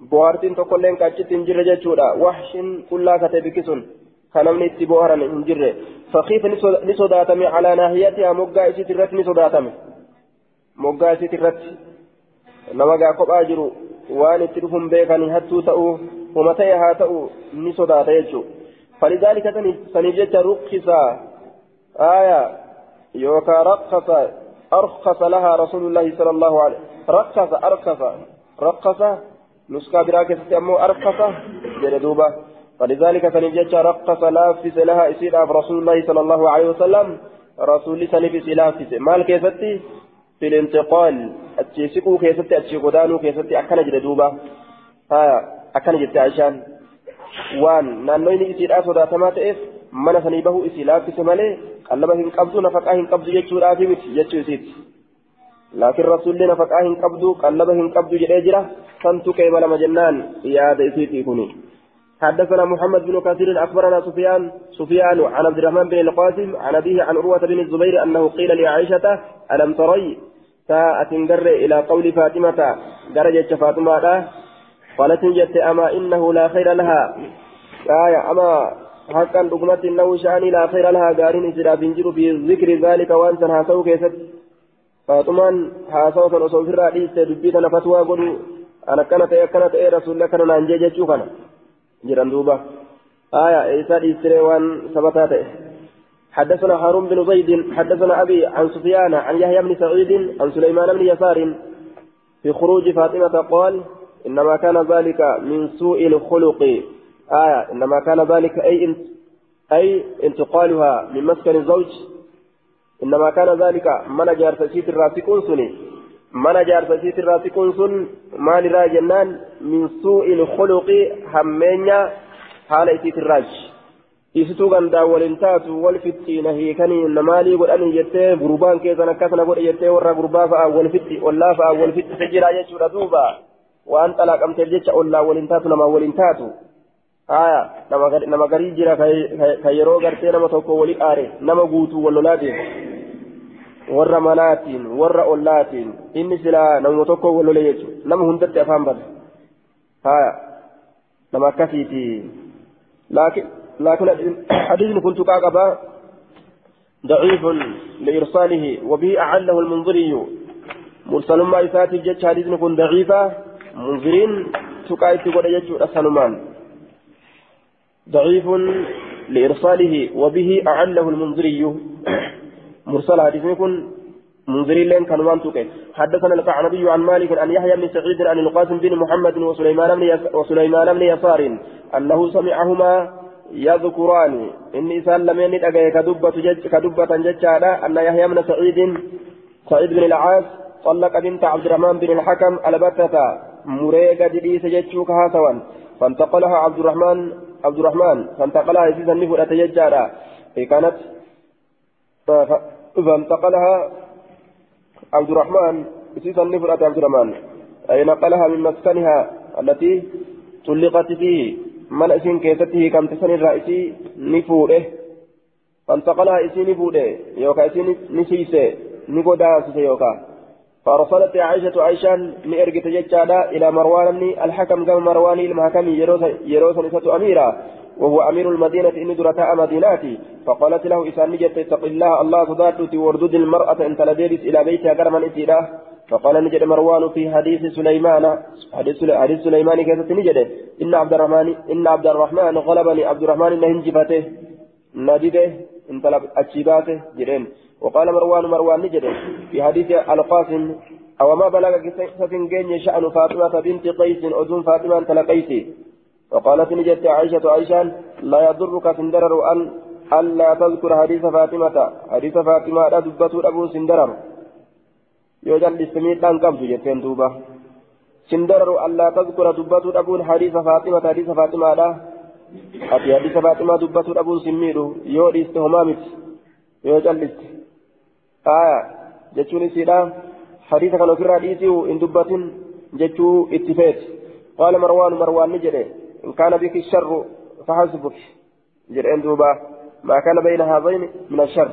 بوارتين تقولين كاتشت إنجر جتشورا وحش كلا كتئ بكس كنمني اتبوهرا إنجر. فخيف نسوداتمي على ناهيتها مقا الرت نسوداتمي مقا إسيت الرت. Nama gaa kophaa jiru waan itti dhufuun beekanii hattuu ta'uu homa ta'e haa ta'u ni sodaata jechuudha falidaalika saniif jecha rukkisa آية يوكا رقص أرخص لها رسول الله صلى الله عليه رقص أرخص رقص نسكا براكة أمو أرخص جلدوبة فلذلك سنجد رقص لافس لها إسيرا رسول الله صلى الله عليه وسلم رسول سنفس لافس مال كيفتي في الانتقال أتشيسكو كيستي أتشي قدانو كيستي أكنا جلدوبة ها أكنا جلت عشان وان نانوين إسير آسو داتما تئف من سنيبه إسي لافس مالي قلبه إن قبضو نفقاه إن قبضو يجو رافي مت يجو إسيت لكن رسول الله نفقاه إن قبضو قلبه إن قبضو جريجرة سنتو كيما لما جنان يا إسيتي كوني حدثنا محمد بن كثير اخبرنا سفيان سفيان عن عبد الرحمن بن القاسم عن ابيه عن عروه بن الزبير انه قيل لعائشه الم تري ساعة قر إلى قول فاطمة درجة فاطمة قالت جت أما إنه لا خير لها. آية أما حقا رقمت إنه شأني لا خير لها قارين إسرا بنجر في ذكر ذلك وأنت هاسو كيست. فاطمة هاسو فنصو في الرئيس دبيتنا فتوى قلوا أنا كانت إيه كانت إيه رسول الله كان نانجي جوكنا جيران دوبا. آية إيسا إسرا وان سبتاته حدثنا هارون بن زيد حدثنا أبي عن سفيان عن يحيى بن سعيد عن سليمان بن يسار. في خروج فاطمة قال إنما كان ذلك من سوء الخلق. آية إنما كان ذلك أي أي انتقالها من مسكن الزوج. إنما كان ذلك من جار سيت الراسكون سني من جار سيت الراسكون سن ما لرا جنان من سوء الخلق همينيا حال سيت الراج. Isituu gandaa waliin taatu wal fittiina hiikanii namaalii godhanii jettee gurbaan keessan akkasana godhe jettee warra gurbaa fa'a wal fitti ollaa fa'a wal fitti jira jechuudha duuba waan xalaaqamteef jecha ollaa waliin taatu namaa waliin taatu haya nama garii jira ka yeroo gartee nama tokko wali aare nama guutuu wal lolaa deemu warra manaatiin warra ollaatiin inni silaa nama tokko wal lole jechuudha nama hundatti afaan bada haya nama akkasiiti laakiin لكن حديث كنت كاكبا ضعيف لإرساله وبه أعله المنظري مرسل ما إساتي جج حديث كن ضعيفة. منظرين تكايت قد يجو أسلمان ضعيف لإرساله وبه أعله المنظري مرسل حديث كن منذرين لين كانوا منطقين حدثنا القعنبي عن مالك عن يحيى بن سعيد عن القاسم بن محمد وسليمان وسليمان بن يسار أنه سمعهما يذكران إني إسان لمن أجاي كدبة جج كدبة ججالة أن يحيى بن سعيد سعيد بن العاص طلق بنت عبد الرحمن بن الحكم البتة مريقة جديس ججوك هاسوا فانتقلها عبد الرحمن عبد الرحمن. فانتقلها يسيسا نفر أتججالة كانت فانتقلها عبد الرحمن. يسيسا نفر عبد الرحمن. أي نقلها من مسكنها التي طلقت فيه. من اسين كيسته كم تسن الرئيسي نفوده فانتقلها اسين نفوده يوكا اسين نسيسه نقودا سيسه يوكا فأرسلت عائشة عائشة مئرقة ججالة إلى مروان الحكم قام مروان المحكم يروس نسة أميرة وهو أمير المدينة إن درتاء مديناتي فقالت له إذا نجت اتق الله الله تداتي وردود المرأة أن تلديرس إلى بيتها كرما إتيلا فقال نجد مروان في حديث سليمان حديث سليمان كيف نجد إن عبد الرحمن إن عبد الرحمن غلبني عبد الرحمن إن هنجفته نجده إن طلب أتشيباته جرين وقال مروان مروان نجد في حديث القاسم أو ما بلغ قصة شأن فاطمة بنت قيس أذن فاطمة تلقيسي وقالت نجت عائشة عائشة لا يضرك سندرر أن ألا تذكر حديث فاطمة حديث فاطمة لا دبته أبو سندرر. يوجد لسميت أن قبض جتين دوبة سندرر ألا تذكر دبته أبو حديث فاطمة حديث فاطمة لا أتي حديث فاطمة دبته أبو سميرو يوري استهمامت يوجد لست آية جتشوني سيدا حديث كانوا في الحديث إن دبة جتشو اتفاق قال مروان مروان نجري إن كان بك الشر فحسبك جرين دوبا ما كان بين هذين من الشر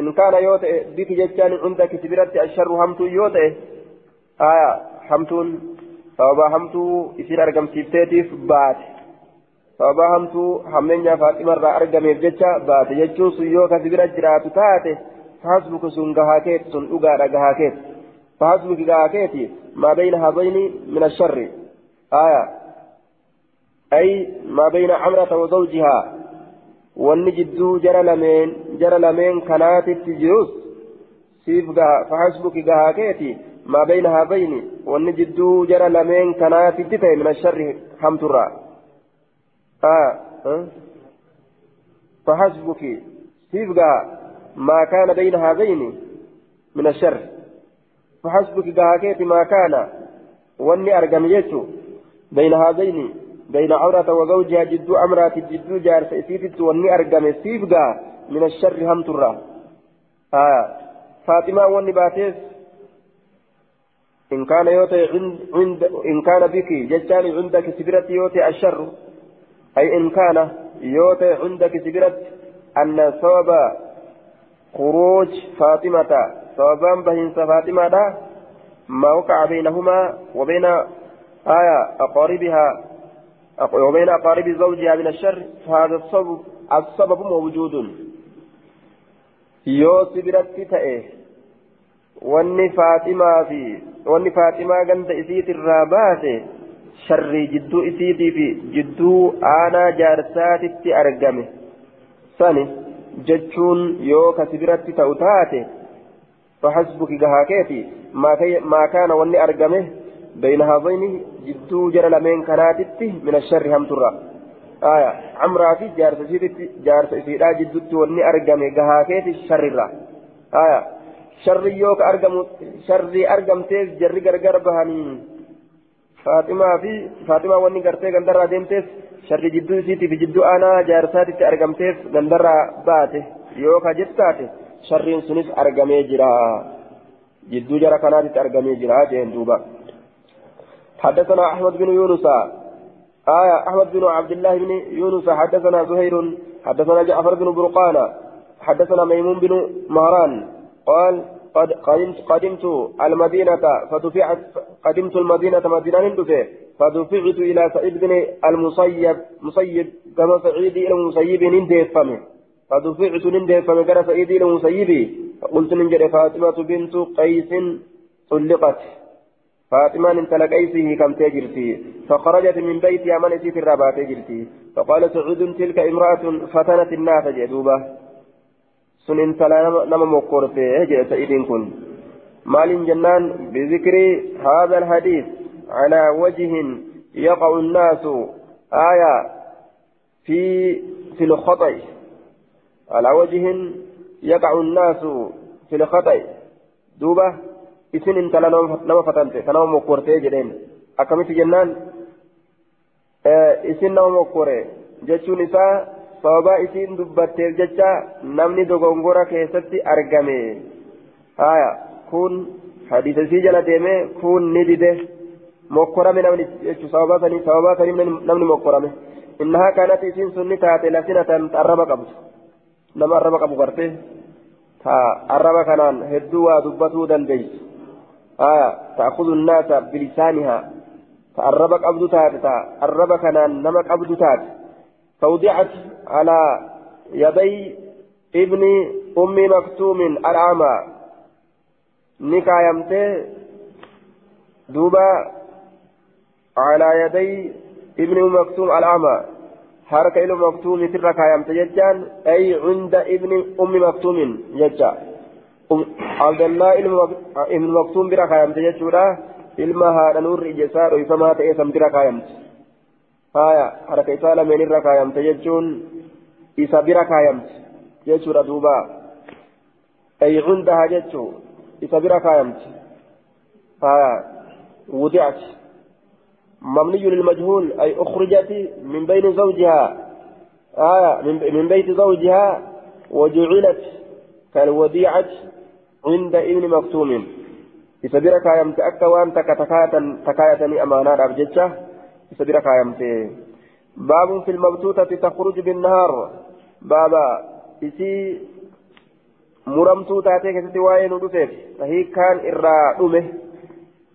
إن كان يوتئ بك جتان عندك تبرت الشر همتو يوتئ. آية همتون sababa hamtuu isin argamsiifteetiif baate sababa hamtuu hammeenyaa faaximarraa argameef jecha baate jechuun sun yoo kasi bira jiraatu taate فحسبك سن غهاكيت سن أغا غهاكيت. فحسبك غهاكيت ما بين هذين من الشر. آية. أي ما بين عمرة وزوجها. والنجدو جرى لمن جرى لمن كانت التجوز سيف غها فحسبك غهاكيت ما بين هذين والنجدو جرى لمن كانت التتي من الشر حمترا آه. أه؟ فحسبك سيف غها ما كان بين هذين من الشر فحسبك قهاكيت ما كان واني أرقم يجو بين هذين بين عورة وزوجها جد أمرات جد جار سيسيتت واني أرقم سيفقا من الشر هم ترى. آه. فاطمة واني باتيس. إن كان يوتي عند, عند إن كان بك ججال عندك سبرة يوتي الشر. أي إن كان يوتي عندك سبرة أن سبب خروج فاطمة سببان بهنس فاطمة ما وقع بينهما وبين آية أقاربها وبين أقارب زوجها من الشر. فهذا السبب السبب موجود. Yoo sibiratti ta'e wanni faatimaa fi wanni faatimaa ganda isiitirraa baase sharrii jidduu isiitii fi jidduu aanaa jaarsaatitti argame sani jechuun yoo kasi biratti ta'u taate فحسبك جهاكيتي ما كان وني أرقمه بين هذين جدو جرى لمن كانت من الشر هم ترى آية عمرا في جارس سيدتي جارس سيدا جدو وني أرقمه جهاكيتي الشر را آية شر يوك أرقم شر أرقم تيز جري غرغر بهاني فاطمة في فاطمة وني غرتي غندرا ديمتيس sharri jidduu isiitii fi jidduu aanaa jaarsaatitti argamteef gandarraa baate yoo ka jettaate sharriin sunis argamee jira jidduu jara kanaatitti argamee jira jeen duuba حدثنا أحمد بن يونس آية أحمد بن عبد الله بن يونس حدثنا زهير حدثنا جعفر بن برقان حدثنا ميمون بن مهران قال قد قدمت قدمت المدينة فدفعت قدمت المدينة مدينة دفع فدفعت إلى سعيد بن المسيب مسيب كما سعيد إلى المسيب نندفم فدفعت نندفم كما سعيد إلى المسيب فقلت ننجد فاطمة بنت قيس طلقت. فاطمة انت لقيسه كم تجرتي فخرجت من بيتها من في الربات تجرتي فقال سعود تلك امرأة فتنت الناس جدوبة sun intala nama mokkorte jedhe sa'idin kun maalin jennaan bizikri haadha alhadiis calaa wajhin yaqa'u nnaasu aya fi fi lkhaطأ calaa wajhin yaqa'u nnaasu fi lkhaطأ duuba isin intala nama fatante ka nama mokkorte jedheen akkamitti jennaan isin nama mokkore jechuun isaa sababa isiin dubbatteef jecha namni dogongora keessatti argame haya kun hadiisa isii jala deeme kun ni dide mokkorame namni jechu sababa sanii sababa sanii namni mokkorame innahaa kaanati isiin sun ni taate lasinatan arraba qabdu nama arraba qabu garte ta arraba kanaan hedduu waa dubbatuu dandeeysu آية تأخذ الناس بلسانها. تأربك أبدو تات تأربك نمك أبدو تات فوضعت على يدي ابن أم مكتوم الأعمى. نكايمته دوبا على يدي ابن أم مكتوم الأعمى. حركة إلى مكتوم الركايمته ججان أي عند ابن أم مكتوم ججا عبد الله ابن مكتوم بركايمته ججورا ilma haadha nurri ijesaa dhoyfamaa ta'ee san bira kaayamte haya harka isaa lameen irra kaayamte jechuun isa bira kaayamte jechuudha duuba ay cundaha jechuu isa bira kaayamte haya wudicat مبني للمجهول أي أخرجت من بين زوجها آية من بيت زوجها وجعلت كالوديعة عند ابن مكتوم bira kaayamte akka waan takka takaayatanii amaanaadhaaf jecha isa bira kaayamte baabun fil mabtuutati takhruju binnahaar baaba isii muramtuu taatee keessatti waa'ee nu dhufeef tahiikkaan irraa dhume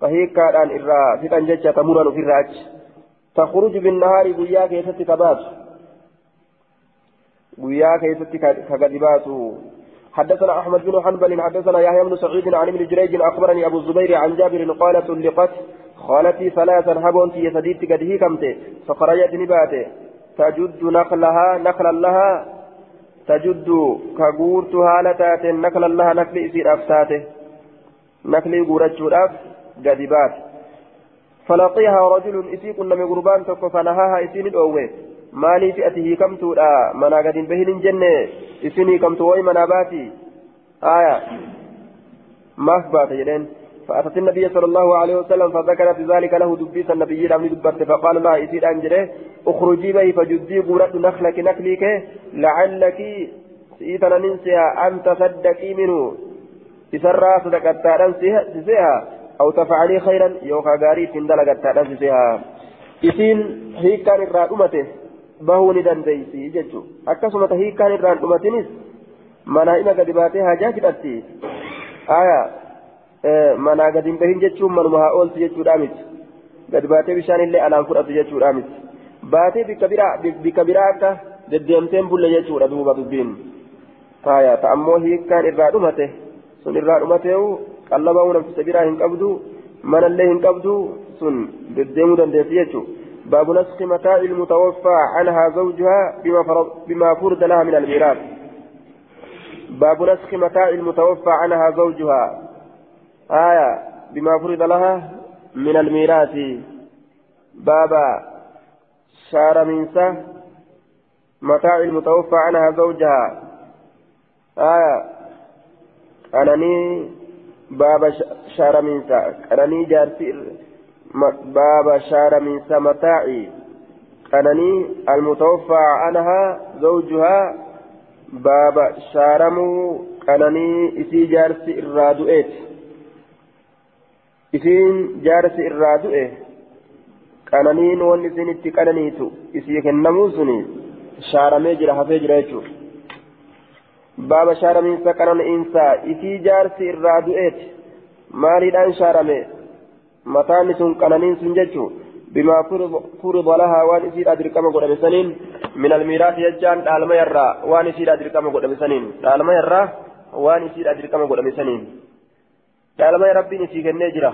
tahiikkaadhaan irraa fixan jecha ta muran ofirraa achi takhruju binnahaari guyyaa keessatti ka baatu guyyaa keessatti ka gadi baatu حدثنا أحمد بن حنبل حدثنا يحيى بن سعيد عن ابن جريج أخبرني أبو الزبير عن جابر قال طلقت خالتي ثلاثا هبون في سديت قد هيكمت فخرجت نباته. تجد نخلها نخلا لها تجد كغورت هالتات نخلا لها نخل إسير أفتاته. نخل غورتشوراف قد بات فلقيها رجل إسيق من غربان فنهاها اسين الاوي مالي فئته هيكمتودا منا قد بهن جنة اسين هيكمتو وي منا باتي آية ما أثبات جلين فأتت النبي صلى الله عليه وسلم فذكرت ذلك له دبيس النبي رمي دبرت فقال لها إسير أنجره اخرجي بي فجدي قرأت نخلك نخليك لعلك سيتنا ننسيها أن تصدقي منه إسرى صدقتها سيها أو تفعلي خيرا يوكا غاري تندلقتها سيها إسين هي كان الرادمته bahuu ni dandeessi jechuudha akkasuma hiikkaan irraan dhumatinis manaa ima gadi baatee hajaa fidhatti aayaa manaa gadi hin bahin jechuun manuma haa ooltu jechuudha miti gadi baatee bishaan illee alaan fudhatu jechuudha miti baatee bikka biraa akka deddeemteen bulle jechuudha duuba dubbiin aayaa ta'ammoo hiikkaan irraa dhumate sun irraa dhumateewu qallabaa nafisa biraa hin qabdu manallee hin qabdu sun deddeemuu dandeessi jechuudha. باب نسخ متاع المتوفى عنها زوجها بما بما فرض لها من الميراث. باب نسخ متاع المتوفى عنها زوجها. آية بما فرض لها من الميراث. باب شار منسى متاع المتوفى عنها زوجها. آية أنني باب شار منسى أنني جارتي باب شار من سمتاعي أنني المتوفى عنها زوجها باب شارمو أنني إسي جارس الرادوئت إسين جارس الرادوئت qananiin wanni isin itti qananiitu isii kennamuu suni shaaramee jira hafee jira jechuudha baaba shaaramiinsa qananiinsaa isii jaarsi irraa du'eeti maaliidhaan shaarame متان سن قنانين سن ججو بما فرض لها وان اسيد ادركم قدام سنين من الميراث يجان دالما يرى وان اسيد ادركم قدام سنين دالما يرى وان اسيد ادركم قدام سنين دالما ربي نسيك النجرة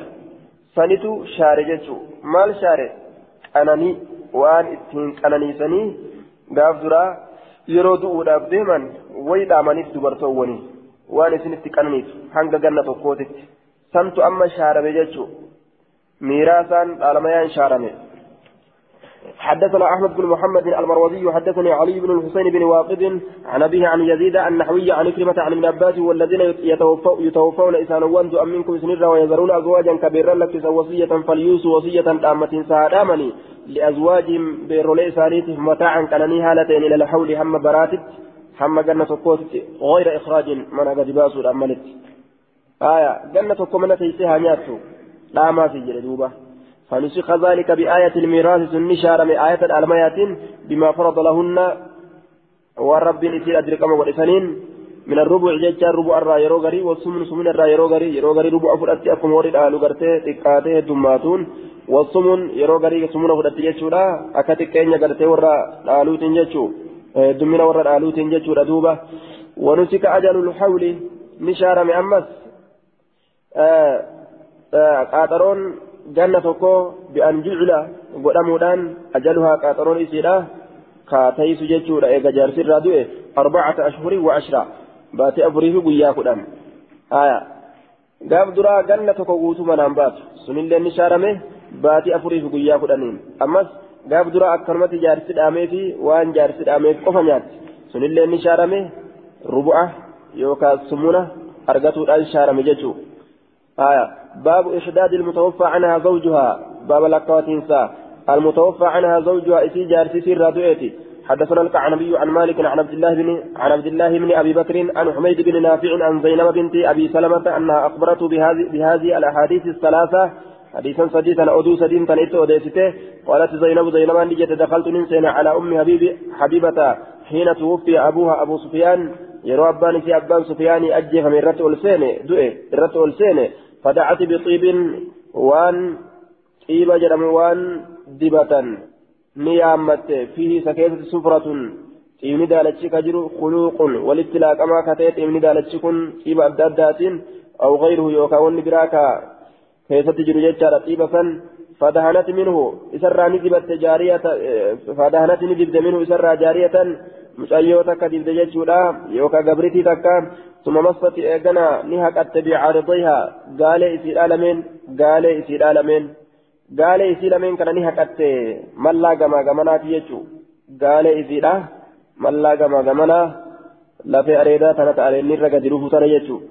سنتو شاري ججو مال شاري أناني وان اتين قناني سني gaaf duraa yeroo du'uudhaaf deeman wayi dhaamaniif dubartoowwani waan isinitti qananiitu hanga ganna tokkootitti. Santu amma shaarame jechuu. ميراثا على شارمه حدثنا أحمد بن محمد المروزي حدثني علي بن الحسين بن واقد عن أبيه عن يزيد النحوي عن كلمة عن ابن عباس والذين يتوفون يتوفون إسانوان دؤم منكم سنرا ويذرون ازواجا كبيرا لك وصية فليوسوا وصية تامة سادامني لأزواجهم بيرولي سانيته متاعا كانني هالتين إلى الحول هم براتت هم جنة قوتت غير إخراج من قد باسوا الاملت آية جنة كمنة يسيها نياتو. لا ما في جلدوبة فنسخ ذلك بآية الميراث سنشار من آية الميات بما فرض لهن والرب نسير أدركم والإسنين من الربع جيتشا ربع الرا يرو غري والسمن سمن الرا يرو غري يرو غري ربع فرأتي أكم ورد آلو غرتي تكاتي دماتون. والسمن يرو غري سمن فرأتي جيتشورا أكاتي كينيا غرتي ورا آلو تنجيتشو دمنا ورا آلو تنجيتشورا دوبا. ونسك أجل الحول qaaxaroon janna tokko bi'an jucla godhamuudhaan ajaluhaa qaaxaroon isiidha. Ka taysu jechuudha eega jaarsirraa du'e arbacata ashhurin wa ashra baatee afurii fi guyyaa kudhan. Aya gaaf duraa ganna tokko guutuu baatu sunillee ni shaarame baatee afurii fi guyyaa kudhaniin. Ammas gaaf duraa akkanumatti jaarsi dhaamee fi waan jaarsi dhaameef qofa nyaatti sunillee ni shaarame rubu'a yookaan sumuna argatuudhaan shaarame jechuudha. آية. باب إشداد المتوفى عنها زوجها. باب لكواتينسا المتوفى عنها زوجها إسي جارسي سير رادوئتي. حدثنا الكعنبي عن مالك عن عبد الله بن عن عبد الله بن أبي بكر عن حميد بن نافع عن زينب بنت أبي سلمة أنها اخبرته بهذه بهذه الأحاديث الثلاثة. حديثا سديدا أدو سدين تنيت وديسته قالت زينب زينب أن جت دخلت ننسين على أم حبيب حبيبة حين توفي أبوها أبو سفيان. يروى أبان في أبان سفيان أجف من رت ألسين دؤه رت ألسين فدعت بطيب وان طيب جرم وان دبة نيامت فيه سكينة سفرة. طيبني دالتشي كجر خلوق. والاتلاق أما كتيت. طيبني دالتشي كن طيب أبدادات أو غيره يوكا ونبراكا. كيف تجر جيتشا طيبة فدهنت منه إسرى نجبت جارية فدهنت نجبت منه إسرى جارية mucayyoo takka dibde jechuudha yookaan gabritii takka suma masfati eegana ni haqatte bicaaridihaa gaalee isii dhaalameen gaalee isii dhaalameen gaalee isii lameen kana ni haqatte mallaa gamaa gamanaati jechuu gaalee isiidha mallaa gamaa gamanaa lafee areedaa tana ta'anii irra gadi dhufuu tana jechuu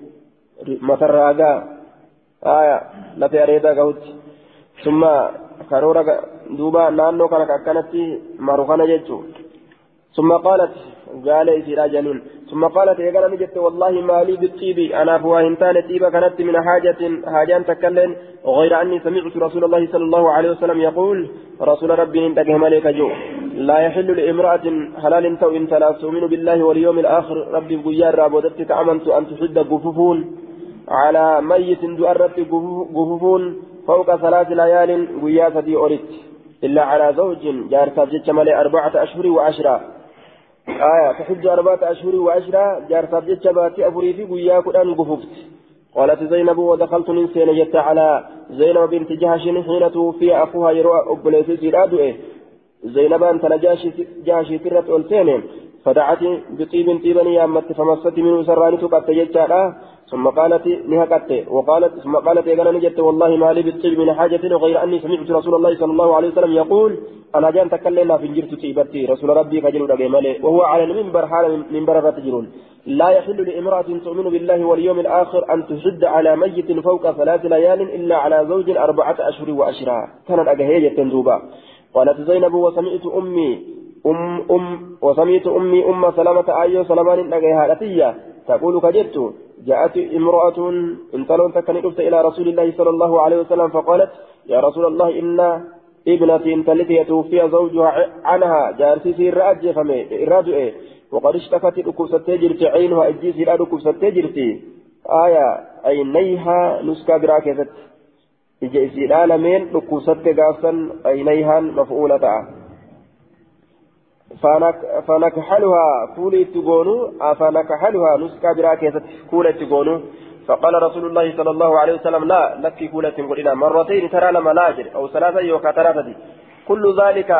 matarraa gaa aya lafee karoora duuba naannoo kana akkanatti maru kana jechuu ثم قالت قال إسيرا جنين ثم قالت يا قال نجت والله ما لي بالطيب. أنا فواهنتان طيبة كانت من حاجة حاجان تكلم. غير أني سمعت رسول الله صلى الله عليه وسلم يقول رسول ربي انتقه ملك جو. لا يحل لامرأة حلال تو إن لا تؤمن بالله واليوم الآخر. ربي بقيار رابودتك أمنت أن تحد قفوفون. على ميت دؤرت قفوفون. فوق ثلاث ليال قياسة أوريت. إلا على زوج جارتا جتش ملي أربعة أشهر وعشرة. آية تحج أربعة أشهر وعشرة جارتا جتش باتي أفري في قيا كدان قففت. قالت زينب ودخلت من سين جت على زينب بنت جهش حين توفي أخوها يروى أبليسي سيرادو زينب أنت جهشي ترت ألسين فدعت بطيب طيبا يامت فمست منه سراني تقت جتشا ثم قالت نهكت وقالت ثم قالت يا نجت والله ما لي بالطيب من حاجة غير أني سمعت رسول الله صلى الله عليه وسلم يقول أنا جان تكلمنا في جرت طيبتي رسول ربي رجمالي وهو على المنبر حال منبر الرتجرون لا يحل لامرأة تؤمن بالله واليوم الآخر أن تشد على ميت فوق ثلاث ليال إلا على زوج أربعة أشهر وعشرة. كانت أجهية تندوبا قالت زينب وسمعت أمي أم أم وسمعت أمي أم سلمة أيو سلمان أجهالتية تقول كجدت جاءت امرأة انطلون تكنت إلى رسول الله صلى الله عليه وسلم فقالت يا رسول الله إن ابنتي انتلتي توفي زوجها عنها جارسي سير الرجع وقد اشتكت ركوبة جرت عينها اجيس لا ركوبة جرت آية عينيها نسكا براكزت اجيس لا لمن ركوبة قاسا عينيها مفعولة فنكحلها كولي تقونو فنكحلها نسكا براكزت كولي تقونو فقال رسول الله صلى الله عليه وسلم لا لك كولة قلنا مرتين ترى لما لاجر أو ثلاثة يوكا ثلاثة كل ذلك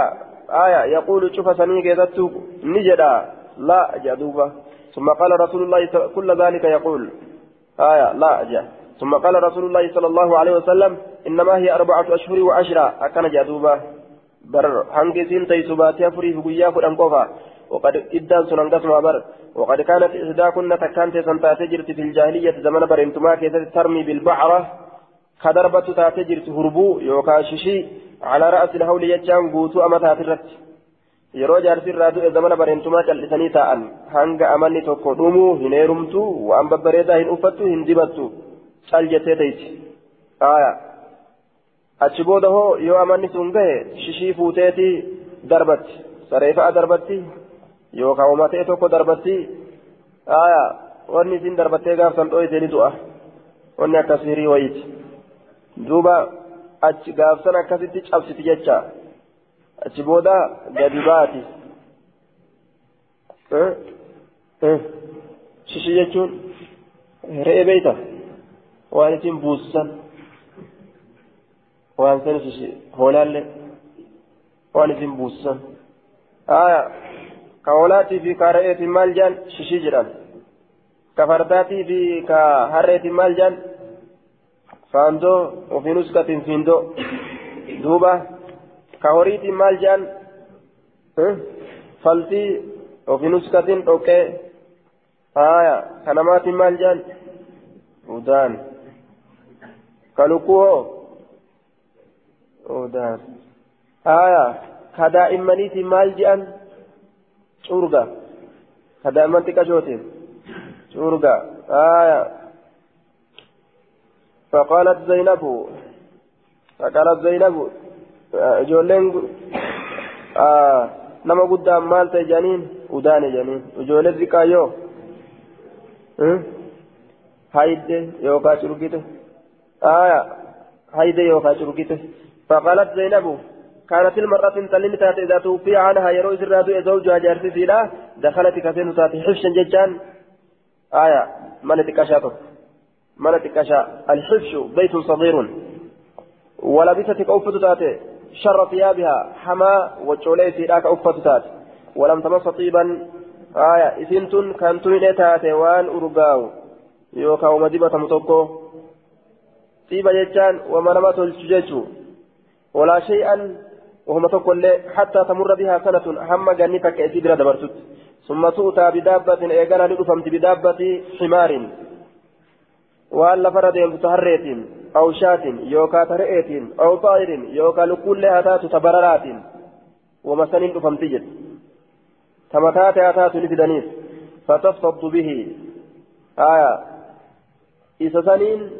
آية يقول شوف سنين كذبت نجدا. لا جدوبة ثم قال رسول الله كل ذلك يقول. آية لا جاء ثم قال رسول الله صلى الله عليه وسلم إنما هي أربعة أشهر وعشرة. أكن جدوبة بر هنجسين تيسباتي أفري في فرن قفا وقد إدان سنن قسم بر وقد كانت إحداكن تكانت سنتاتجرت في الجاهلية زمن برنتما كيست ترمي بالبعرة كدربة تاتجرت هربو يوكا ششي على رأس الهول يجان قوتو أما تاترت yeroo jaarsi irraa du'e zamana bareentumaa cal'isanii taa'an. Hanga amanni tokko dhumuu hin heerumtu waan babbareedaa hin uffattu hin dibattu. Cal jettee teessi achi booda hoo yoo amanni sun gahe shishii fuuteeti darbatti sareefa'a darbatti yookaan uumatee tokko darbatti wanni isin darbattee gaafsan dho'ite ni du'a wanni akka sihirii wayiiti duuba achi gaafsan akkasitti cabsiti jecha achi booda gadi baati shishi jechuun re'ee beeyta waan isin buusisan waan san shishi hoolaallee waan isin buusisan aya ka hoolaatii fi ka re'eetiin maal jaan shishii jedhan ka fardaatii fi ka harreetiin maal jaan faandoo ofiin uskatiin fiindoo duuba ka horiitiin maal jaan faltii ofiin uskatiin dhoqqee aya ka namaatiin maal jaan udaan ka lukkuu hoo udaan aya ka daa'immaniitiin maal je'an curga ka daa'imman xiqqashootiin curga aya فقالت زينب فقالت زينب ijoolleen nama guddaan maal ta'e janiin udaane janiin ijoollee xiqqaa yoo hayde yookaan curgite hayde yookaan curgite فقالت زينب كانت المرأة تلين تاتي إذا توفي عنها يروي سرها زوجها جارتي سيلا دخلت كثير تاتي حفشا ججان آية من تكشاته من تكشا الحفش بيت صغير. ولبست كوفة تاتي شر ثيابها حما وجولي سيراك أفة تاتي. ولم تمس طيبا. آية إسنتن كانت من تاتي وان أرقاو. يوكا ومدبة متوكو. طيبا ججان وما نمت الججو ولا شيئا وهم تقول حتى تمر بها سنة هم جنتك إسيدرا دبرتت ثم تؤتى بدابة إيقانا لأفهمت بدابة حمار. وأن لفرد متهريت أو شاة يوكا ترئيت أو طائر يوكا لكل أتات تبررات. ومسن أفهمت جد تمتات أتات لفدنيس فتصطد به. آية. إذا سنين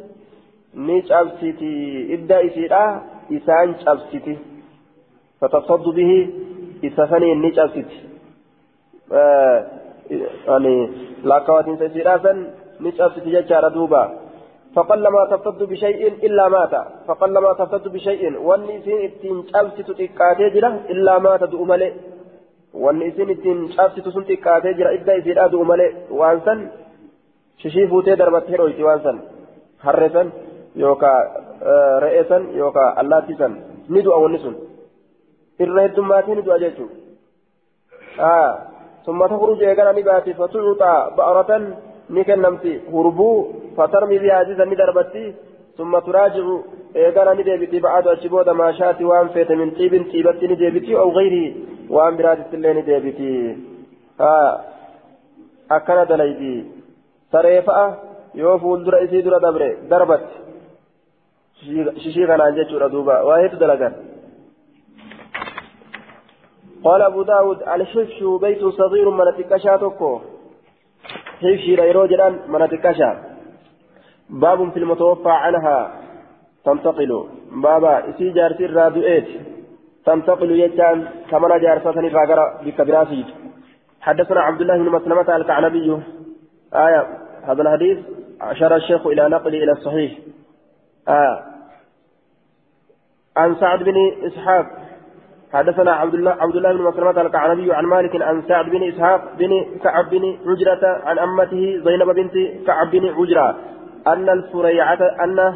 نيش أبسيتي إبدأ إسيرا. إسان أبسيتي فتصد به إسفني النج أبسط آه يعني لاكوات سيسيراسا نج أبسط ججار دوبا فقلما تفتد بشيء إلا مات فقلما تفتد بشيء والنسين اتين أبسط تكاتي جرا إلا مات دؤملي والنسين اتين أبسط سن تكاتي جرا إبدا إسيرا دؤملي وانسن ششي فوتي دربت هيرويتي وانسن harresan yookaa re'eesan yookaa allaattisan ni du'a wanni sun irra heddummaatii ni du'a jechuudha summa takhruju eegana ni baati fatucuxaa ba'aratan ni kennamti hurbuu fatarmi bihaa aziizan ni darbatti summa turaajicu eegana ni deebiti ba'aadu achi booda maashaati waan feete xiibin xiibatti ni deebiti aw gayrii waan biraatitti illee ni deebiti akkana dalayti saree fa'a yoo fuuldura isii dura dabre darbatti shishii kanaan jechuudha duuba waa hedduu dalagan قال أبو داود الحفش بيت صغير من تكشا تكو حفشي ريرو جلان من تكشا باب في المتوفى عنها. تنتقل. بابا إسي جارتي الرادوئات تنتقل يجان. كمنا جارسة الراقرة بكبراسيد حدثنا عبد الله بن مسلمة الكعنبي. آية هذا الحديث أشار الشيخ إلى نقله إلى الصحيح. آه. عن سعد بن إسحاق حدثنا عبد الله عبد الله بن مسلمة الكعنبي عن مالك عن سعد بن إسحاق بن كعب بن عجرة عن أمته زينب بنت كعب بن عجرة أن الفريعة أن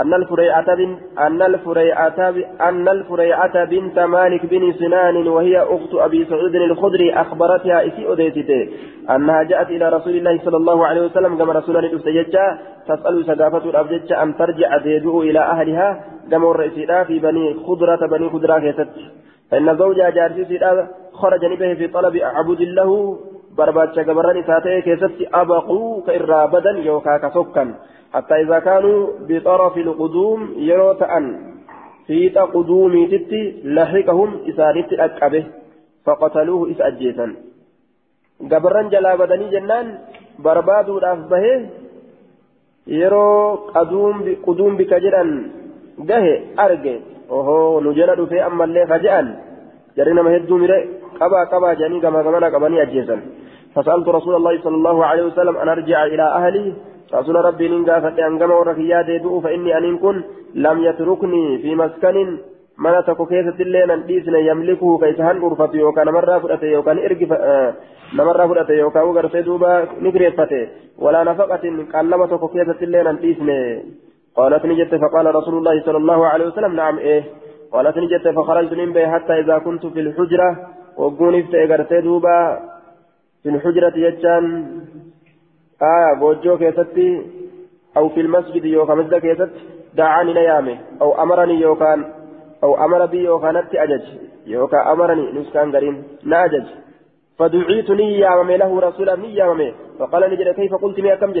أن الفريعة بن أن الفريعة أن الفريعة بنت مالك بن سنان وهي أخت أبي سعيد الخدري أخبرتها إسي أديتته أنها جاءت إلى رسول الله صلى الله عليه وسلم كما رسول الله تسأل سقافة الأبجج أن ترجع تدعو إلى أهلها كما الرئيسي في بني خضرة بني خضرة كيست فإن زوجها جارسي خرج به في طلب عبد له barbaacha gabarran isaa ta'e keessatti abaquu ka irraa badan yookaan ka sokkan hatta isaa kaanuu bixarafi lquduum yeroo ta'an fiixa quduumiititti laxiqahum isaanitti dhaqqabe faqataluuhu isa ajjeesan gabarran jalaa badanii jennaan barbaaduudhaaf bahee yeroo quduum bika jedhan gahe arge ohoo nu jala dhufee ammallee ka je'an jarri nama hedduu mire qabaa qabaa jedhanii gama gamana qabanii ajjeesan فسألت رسول الله صلى الله عليه وسلم أن أرجع إلى أهلي رسول ربي ننقى فتأنقم وركيا ديبؤ فإني أن كن لم يتركني في مسكن mana tokko keessatti illee nan dhiisne yamlikuhu ka isa handhurfatu yookaan namarraa fudhate yookaan ergi namarraa fudhate yookaan gartee duuba ni gireeffate walaa nafaqatin qallama tokko قالت نجت فقال رسول الله صلى الله عليه وسلم نعم إيه. قالت نجت فخرجت من حتى إذا كنت في الحجرة. وقون افتئ دوبا في الحجرة يجان آه بوجو كيستي أو في المسجد يوكا مسجد كيست. دعاني نيامي أو أمرني يوكان أو أمر بي يوكانت أجج. يوكا أمرني نسكان قرين ناجج فدعيت نيامي له رسولا نيامي. فقال نجد كيف قلت مئة كم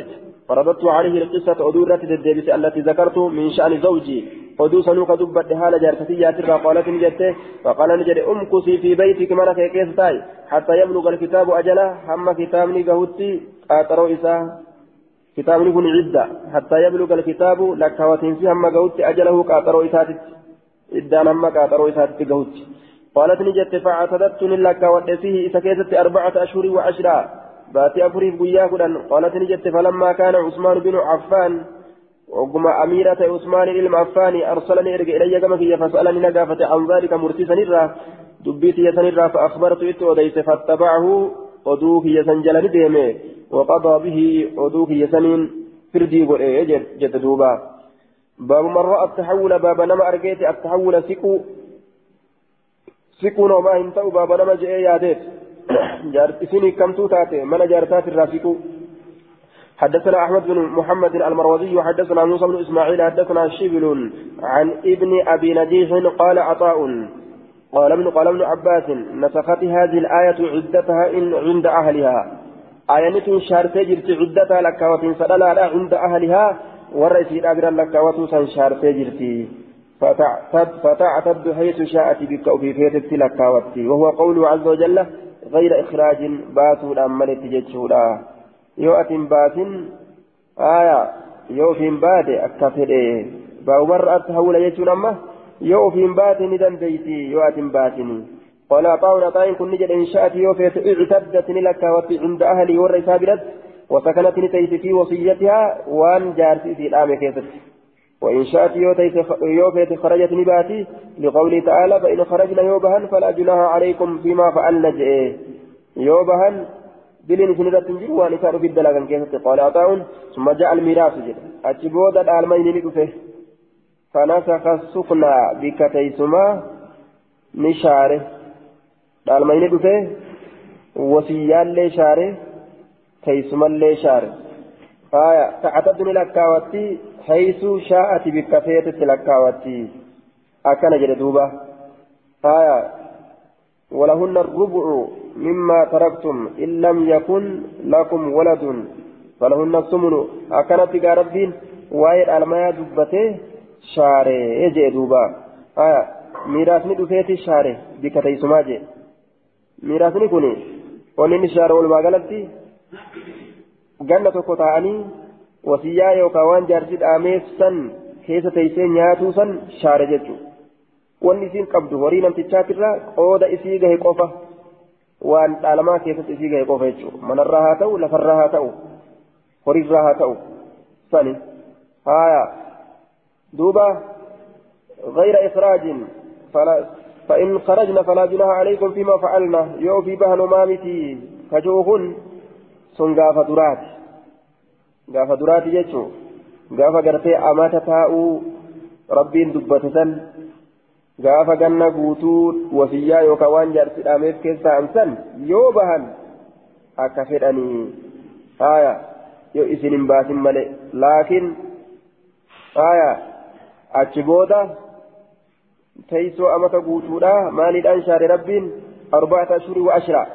فرددت عليه القصة أدورة الدبس التي ذكرت من شأن زوجي ka dubbadhe haala jaarsatiyyaatiirraa qaalatin jette faqaala ni jedhe umkusii fi baytiki mana kee keessa taa'i hattaa yabluga alkitaabu ajala hamma kitaabni gahutti qaaxaroo isaa kitaabni kun cidda hattaa yabluga alkitaabu lakkaawatiinsi hamma gahutti ajalahu qaaxaroo isaatitti iddaan hamma qaaxaroo isaatitti gahutti قالت نجت فاعتدت لك ودسيه إذا كيست أربعة أشهر وعشرة باتي أفريف قياكدا قالت نجت فلما كان عثمان بن عفان وقما أميرة عثمان المعفاني أرسلني إرجع إلي كما كي فسألني نقافة عن ذلك مرتسا نرى دبيت يسنرى فأخبرت إت وديس فاتبعه ودوك يسنجل نديمه وقضى به ودوك يسنين فردي قرئ جد دوبا باب من رأى التحول باب نما أرجيت التحول سكو سكو نوما هنتو باب نما جئ ياديت سيني كم توتاتي من جارتات الراسكو حدثنا أحمد بن محمد المروزي وحدثنا موسى بن إسماعيل حدثنا شبل عن ابن أبي نجيح قال عطاء. قال ابن قال ابن عباس نسخت هذه الآية عدتها إن عند أهلها. آية شهر تجرت عدتها لك وتنسأل عند أهلها والرئيس أبرا لك وتوسن شهر تجرت فتعتد حيث شاءت بك وفي فيتت لك وهو قوله عز وجل غير إخراج باتوا الأمل baate akka fedhe baa'umarra atti hawula jechuun amma yoo ofiin baate ni dandeeyti yoo ati hin baasini قال عطاء عطاء كن نجد إن شاءت يوفيت اعتدت لك عند أهلي والرئيسة برد وسكنت نتيت في وصيتها وان جارتي في الآم كيست. وإن شاءت يوفيت خرجت نباتي لقوله تعالى فإن خرجنا يوبهن فلا جناح عليكم فيما فعلنا جئ. يوبهن دلين سنرة تنجر وأن إسان في الدلغن كيف قال عطاء ثم جاء الميراث جد أتبود الآلمين لكفه فنسخ السكنى بكتيسما نشاره. الآلمين لكفه وسيان لي شاره تيسما لي شاره آية تعتدني لكاوتي حيث شاءت بكفية لكاوتي أكن جد دوبة. آية. ولهن الربع مما تركتم. إن لم يكن لكم ولد. فلهن الثمن. أكنت ربين. وايد الماء دبته شاري. يجي دوبا آية. ميراثني دفيتي شاري. بك تيسما جي ميراثني كوني. ونين شاري ganna tokko ta'anii wasiyyaa yookaan waan jaarsi dhaameef san keessa teessee nyaatuu san shaare jechuudha. Wanni isiin qabdu horii namtichaatirraa qooda isii gahe qofa waan dhaalamaa keessatti isii gahe qofa jechuudha manarraa haa ta'u lafarraa haa ta'u horiirraa haa ta'u sani haaya duuba غير إخراج فلا فإن خرجنا فلا جناح عليكم فيما فعلنا يو في بهن مامتي كجوهن سن غاف درات غاف درات جيتشو غاف غرتي أمات تاؤ ربين دبتسن gaafa ganna guutuu wasiyyaa yookaan waan jaarsi dhaameef keessaa amsan yoo bahan akka fedhanii haaya yoo isin hin baasin malee laakiin haaya achi booda teessoo amata guutuudha maaliidhaan shaare rabbiin arba'ata ashurii wa ashira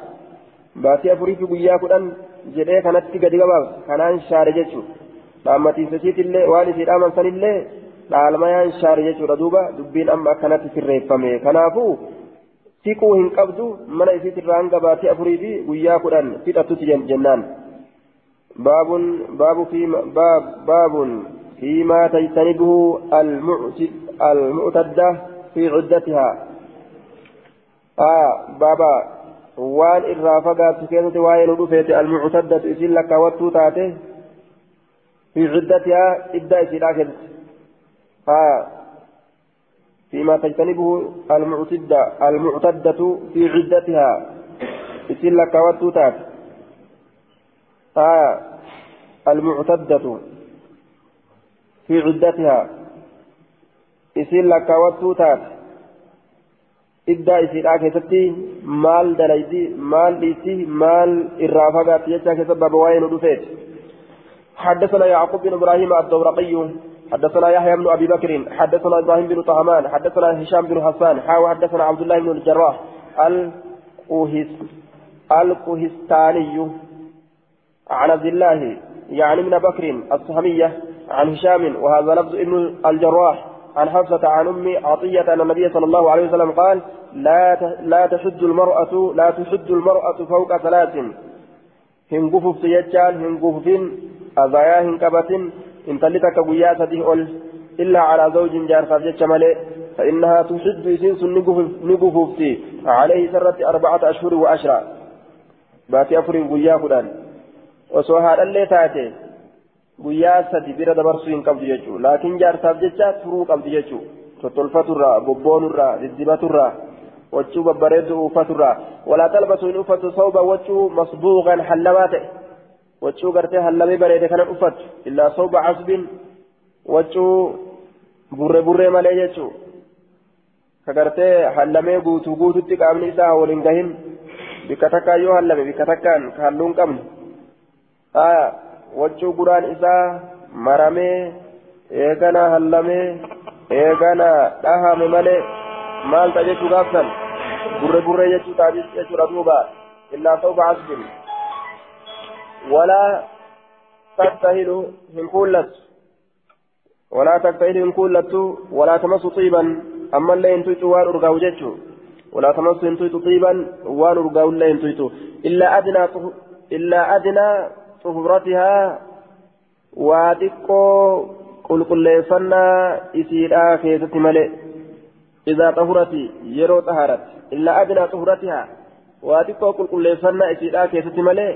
baatii afurii fi guyyaa kudhan jedhee kanatti gadi gabaabsa kanaan shaare jechuudha dhaammatiinsasiitillee waan isii dhaaman sanillee dhaalmayaan shaare jechuudha duuba. Dubbiin amma akkanatti sirreeffame. Kanaafuu siquu hin qabdu mana isiitirraa hanga baatii afurii fi guyyaa kudhan fixattutti jennaan. Baabun baabu fi baabun fiimaa tajtanibuhu almu'tadda fi cuddatihaa. Baabaa عدتها آه بابا وان الرافقات كيست وين رفيت المعتدة إسل لك وتوتاته في عدتها إبدا إسل آخر فيما تجتنبه المعتدة المعتدة في عدتها إسل لك وتوتاته المعتدة في عدتها إسيل لك وتوتات إدى إسيل آكي ستي مال دليدي مال ديسي مال إرافقات يجاك سبب وين ودفيت حدثنا يعقوب بن إبراهيم الدورقي حدثنا يحيى بن أبي بكر حدثنا إبراهيم بن طهمان حدثنا هشام بن حسان حاو حدثنا عبد الله بن الجراح القهس القهستاني عن عبد الله يعني من بكر السهمية عن هشام وهذا لفظ ابن الجراح عن حفصة عن أم عطية أن النبي صلى الله عليه وسلم قال لا لا تحج المرأة لا تحج المرأة فوق ثلاث. هنقف في يجال هنقف فين أذايا هنقبت إن تلتك ويا سديه إلا على زوج جار فجتش ملئ فإنها تحج سنس نقف في عليه سرة أربعة أشهر وعشرة. باتي أفر ويا فلان osoo haadhallee taate guyyaa sadi bira dabarsuu hin qabdu jechuudha laakiin jaarsaaf jecha turuu qabdi jechuudha tottolfaturraa bobboonurraa diddibaturraa wachuu babbareedu uffaturraa walaa talbatu hin uffatu sawba wachuu masbuuqan hallamaa ta'e wachuu gartee hallamee bareede kanan uffatu illaa sawba casbin wachuu burre burree malee jechuudha ka gartee hallamee guutuu guututti qaamni isaa waliin gahin bikka takkaan yoo hallame bikka takkaan ka halluun qabne. Wachuu guraan isaa maramee eegana hallamee eegana dhahame malee maal ta'a jechuu gaafsan burre burree jechuu taa'is jechuudha duuba illaa ta'u ba'asbin walaa tattahilu hin kuullattu walaa tattahilu hin kuullattu walaa tamassu xiiban ammallee hin tuyxu waan urgaa'u jechuu ولا تمس انتويت طيبا وان رقاو لا انتويت إلا أدنى إلا أدنى طهورتها واتقو قل قل ليفنا إسيرا كيست ملئ إذا طهرت يرو طهرت إلا أدنى طهورتها واتقو قل قل ليفنا إسيرا كيست ملئ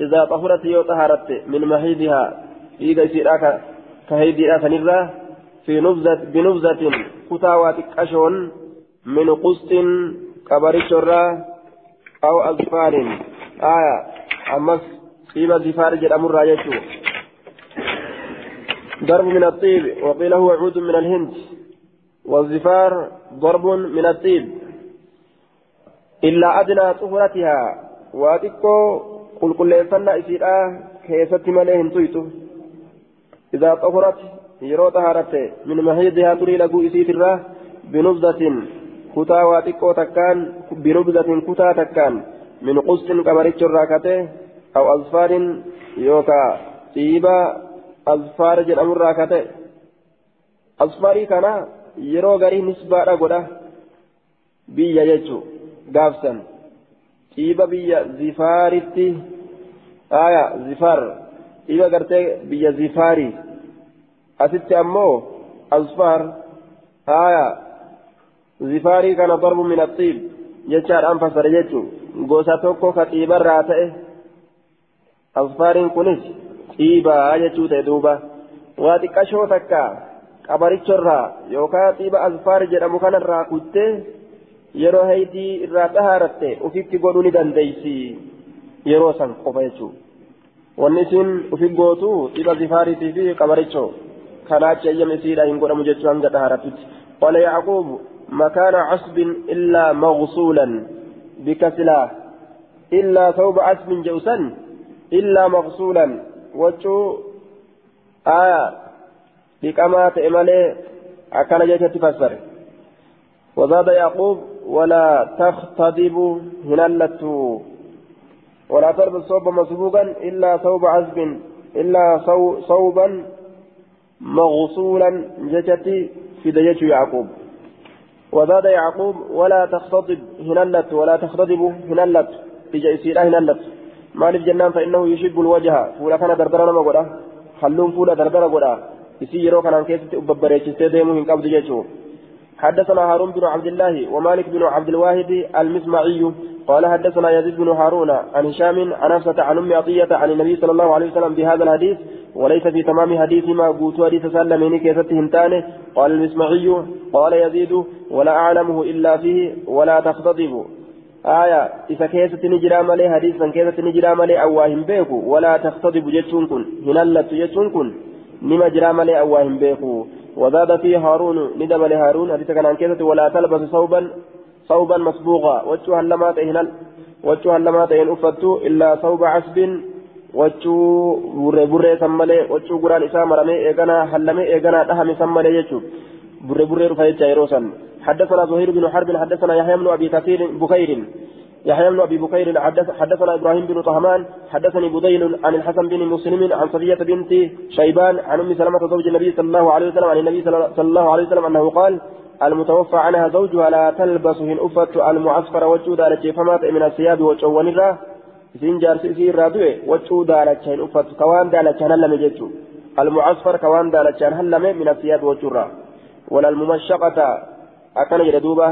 إذا طهرت يو طهرت من محيدها إذا إسيرا كهيدها سنرة في نبذة بنبذة كتا واتقشون من قسط كبرشرة أو أظفار آية أمس طيب الزفار جرام الراجة ضرب من الطيب وقيل هو عود من الهند. والزفار ضرب من الطيب. إلا أدنى طهرتها. وأتكو قل قل يفنى إسيرا كيست مليهم تويتو إذا طهرت يرو طهرت من مهيدها تري لقو إسيت الراه بنبذة كتا. وأتكو تكان بنبذة كتا تكان. من قسط كبريتش الراكته. أو أظفار يوكا طيبة أظفار جرام الراكته أظفاري كان يرو غري نسبة رغدا بيا يجو غافسن. طيبة بيا زفارتي آية زفار. طيبة غرتي بيا زفاري. أستي أمو أظفار آية زفاري كان ضرب من الطيب. يجار أنفسر يجو. tokko ka xiibarraa ta'e kunis xiibaa jechuu ta'e duuba waa xiqqashoo takka qabarichorraa yookaan xiiba asfaar jedhamu kanarraa kuttee yeroo haydii irraa xahaaratte ufitti godhuu ni dandeeysi yeroo san qofa jechuudha wanni isin ufi gootu xiiba zifaariitii fi qabarichoo kanaachi ayyam isiidha hin godhamu jechuu hanga xahaaratutti qala yaaquubu makaana casbin illaa maghsuulan بكسلا إلا ثوب عسب جوسا إلا مغسولا. وجو آية بكما تأملي أكل جيت تفسر. وزاد يعقوب ولا تختضب هنالت ولا تلبس ثوبا مسبوقا إلا ثوب عزب إلا ثوبا مغسولا جتتي في دجاج يعقوب. وزاد يعقوب ولا تختضب هنالت ولا تختضب هنالت بجيسيرا هنالت مالف جنان فإنه يشب الوجه. فولا كان دردر نما قدا. خلون فولا دردر قدا. يسيرو كان كيست أببريتشتي ديمو هن قبض جيشو. حدثنا هارون بن عبد الله ومالك بن عبد الواحد المسمعي. قال حدثنا يزيد بن هارون عن هشام عن حفصة عن أم عطية عن النبي صلى الله عليه وسلم بهذا الحديث. وليس في تمام حديث ما قوت حديث سلمين كيفته هنتانه قال المسمعي. قال يزيد. ولا أعلمه إلا فيه. ولا تختضب آية إذا كيست نجرى مالي حديثا كيست نجرى مالي أواهم بيكو ولا تختضب جتشون كن هنالت جتشون كن نما جرى مالي أواهم بيكو. وزاد فيه هارون ندب لهارون حديث كان عن كيست ولا تلبس صوبا صوبا مسبوغا. وجهها لما تهنل وجهها لما تهن أفتو إلا صوب عسب wachuu burree burree san malee wachuu guraan isaa maramee eeganaa hallamee eeganaa dhahame san dhufa jecha yeroo san. حدثنا زهير بن حرب حدثنا يحيى بن ابي كثير بكير يحيى بن ابي بكير حدثنا إبراهيم بن طهمان حدثني بديل عن الحسن بن مسلم عن صفيه بنت شيبان عن ام سلمه زوج النبي صلى الله عليه وسلم عن النبي صلى الله عليه وسلم انه قال المتوفى عنها زوجها لا تلبس هن افت المعسكر وجود على فمات من الثياب وجوان الراه isiin jaarsi isii irraa du'e waccuu daalacha hin uffatu ka waan daalachaan hallame jechuu almucasfar ka waan daalachaan hallame min asiyaab wachuurraa walalmumashaqata akkana jedhe duuba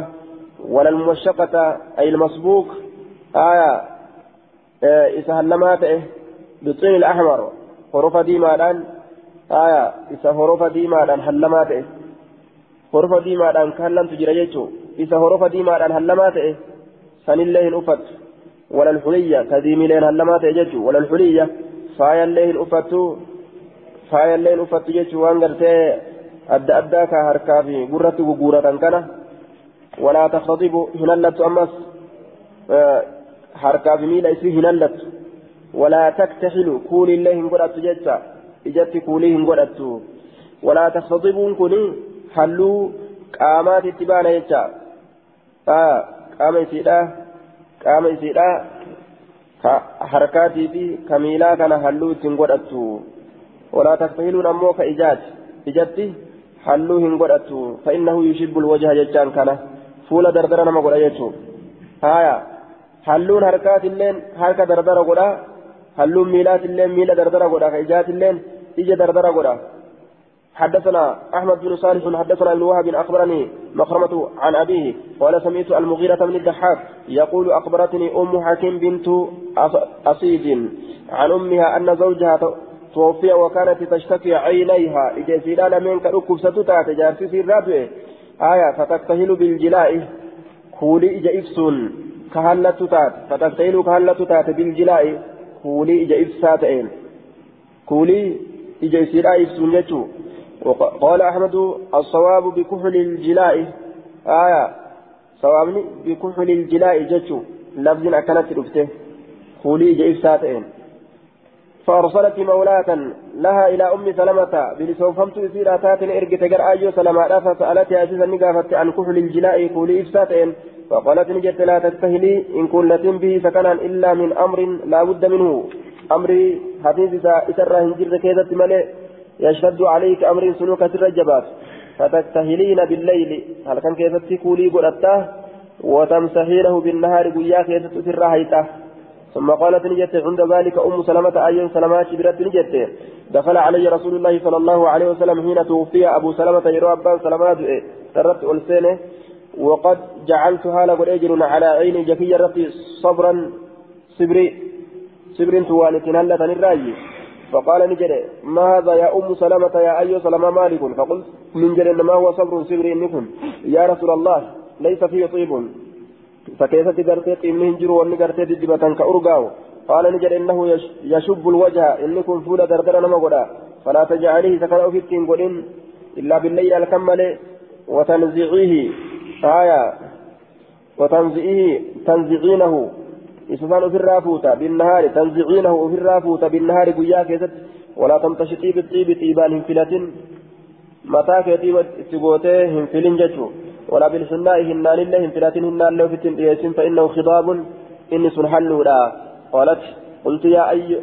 walalmumashaqata ay ilmasbuuk aya isa hallamaa ta'e bixin ilahmar horofa diimaadhaan aya isa horofa diimaadhaan hallamaa ta'e horofa diimaadhaan ka hallamtu jira jechuu isa horofa diimaadhaan hallamaa ta'e sanillee hin uffattu ولا الحلية كديم لين هلما تججو ولا الحلية فايا الليل أفتو فايا الليل أفتو ججو وانقرتي أدى أدى كهركا في قرة وقورة كان. ولا تختضب هنلت أمس. أه حركا في ميلا اسمه هنلت. ولا تكتحل كول الله قرأت ججا إجت كولهم قرأت. ولا تختضبون كني حلوا قامات اتبانا ججا آه قام يسيدا qaama isiidha ka harkaatii fi ka miilaa kana halluu ittiin godhattu walaa taktahiluun ammoo ka ijaati ijatti halluu hin godhattu fa'innahu yushibbu lwajha jechaan kana fuula dardara nama godha jechuu haya halluun harkaatilleen harka dardara godha halluun miilaatilleen miila dardara godha ka ijaatilleen ija dardara godha حدثنا احمد بن صالح حدثنا ابن وهب اخبرني مخرمة عن ابيه قال سمعت المغيرة بن الضحاك يقول اخبرتني ام حكيم بنت اصيد عن امها ان زوجها توفي وكانت تشتكي عينيها. إذا سيدان من كركب ستتات جارسي سيراتو آية فتكتهل بالجلاء. كولي إجا إفسون. كهلت تات. فتكتهل كهلت تات بالجلاء. كولي إجا افساتين كولي إجا سيدا إفسون جتو قال أحمد الصواب بكحل الجلاء. آية صوابني بكحل الجلاء جتشو لفظ أكلت رفته. خولي جيف ساتين فأرسلت مولاة لها إلى أم سلمة بلسوفمت إسير أتات إرقت قر أيو سلمة فسألتها أسيسا نقافت عن كحل الجلاء خولي إفساتين فقالت نجت لا تستهلي إن كلت به سكنا إلا من أمر لا بد منه. أمري حديث إسرى هنجر كيدت ملئ يشتد عليك أمر سلوك الرجبات فتكتهلين بالليل. هل كان كيف تكولي قلته وتمسحينه بالنهار قيا كيف تسرهيته ثم قالت نجت عند ذلك أم سلمة أي سلمات برت نجت. دخل علي رسول الله صلى الله عليه وسلم حين توفي أبو سلمة يروى أبان سلمات ترت ألسينة. وقد جعلتها لقد أجر على عيني جفية ربي صبرا صبري صبر توالتين هلة الراجي فقال نجري ما هذا يا أم سلمة يا أيها سلمة مالك؟ فقلت من جري ما هو صبر صبر إنكم. يا رسول الله ليس فيه طيب. فكيف تقرتي قيمه جرو وأن قرتي دبة كأرقاو قال نجري إنه يشب الوجه إنكم فول دردر نما قدا فلا تجعليه سكن في التين إلا بالليل الكمل وتنزعيه آية وتنزعيه تنزعينه إسسان في الرافوتة بالنهار تنزعينه في الرافوتة بالنهار قيا كيست ولا تمتشطي بالطيب طيبان هنفلة متى كيتي تقوتي هنفلين جتو ولا بالحناء هنان الله هنفلة هنان له في التنبيسين فإنه خضاب إني سنحل لا قالت قلت يا أي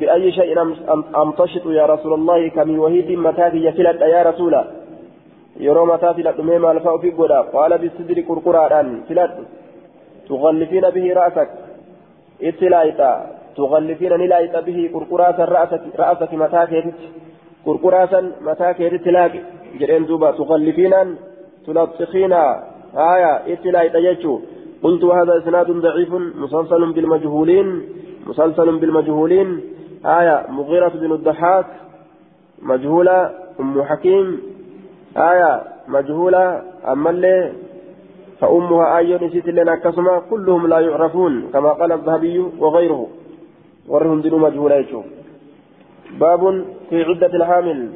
بأي شيء أمتشط يا رسول الله كمن وهيد متى يفلت يا رسول yeroo mataa filadhu maal fa'u fi godha qaala bisidri qurquraadhaan filadhu tuqallifiina bihi ra'sak itti laayita tuqallifiina ni laayita bihi qurquraasan ra'asaki mataa keetitti qurquraasan mataa keetitti laaqi jedheen duuba haaya itti laayita jechuu قلت وهذا إسناد ضعيف مسلسل بالمجهولين مسلسل بالمجهولين. آية مغيرة بن الضحاك مجهولة أم حكيم. آية مجهولة أما اللي فأمها آية نسيت لنا كسمة كلهم لا يعرفون كما قال الذهبي وغيره. ورهم دين مجهولة باب في عدة الحامل.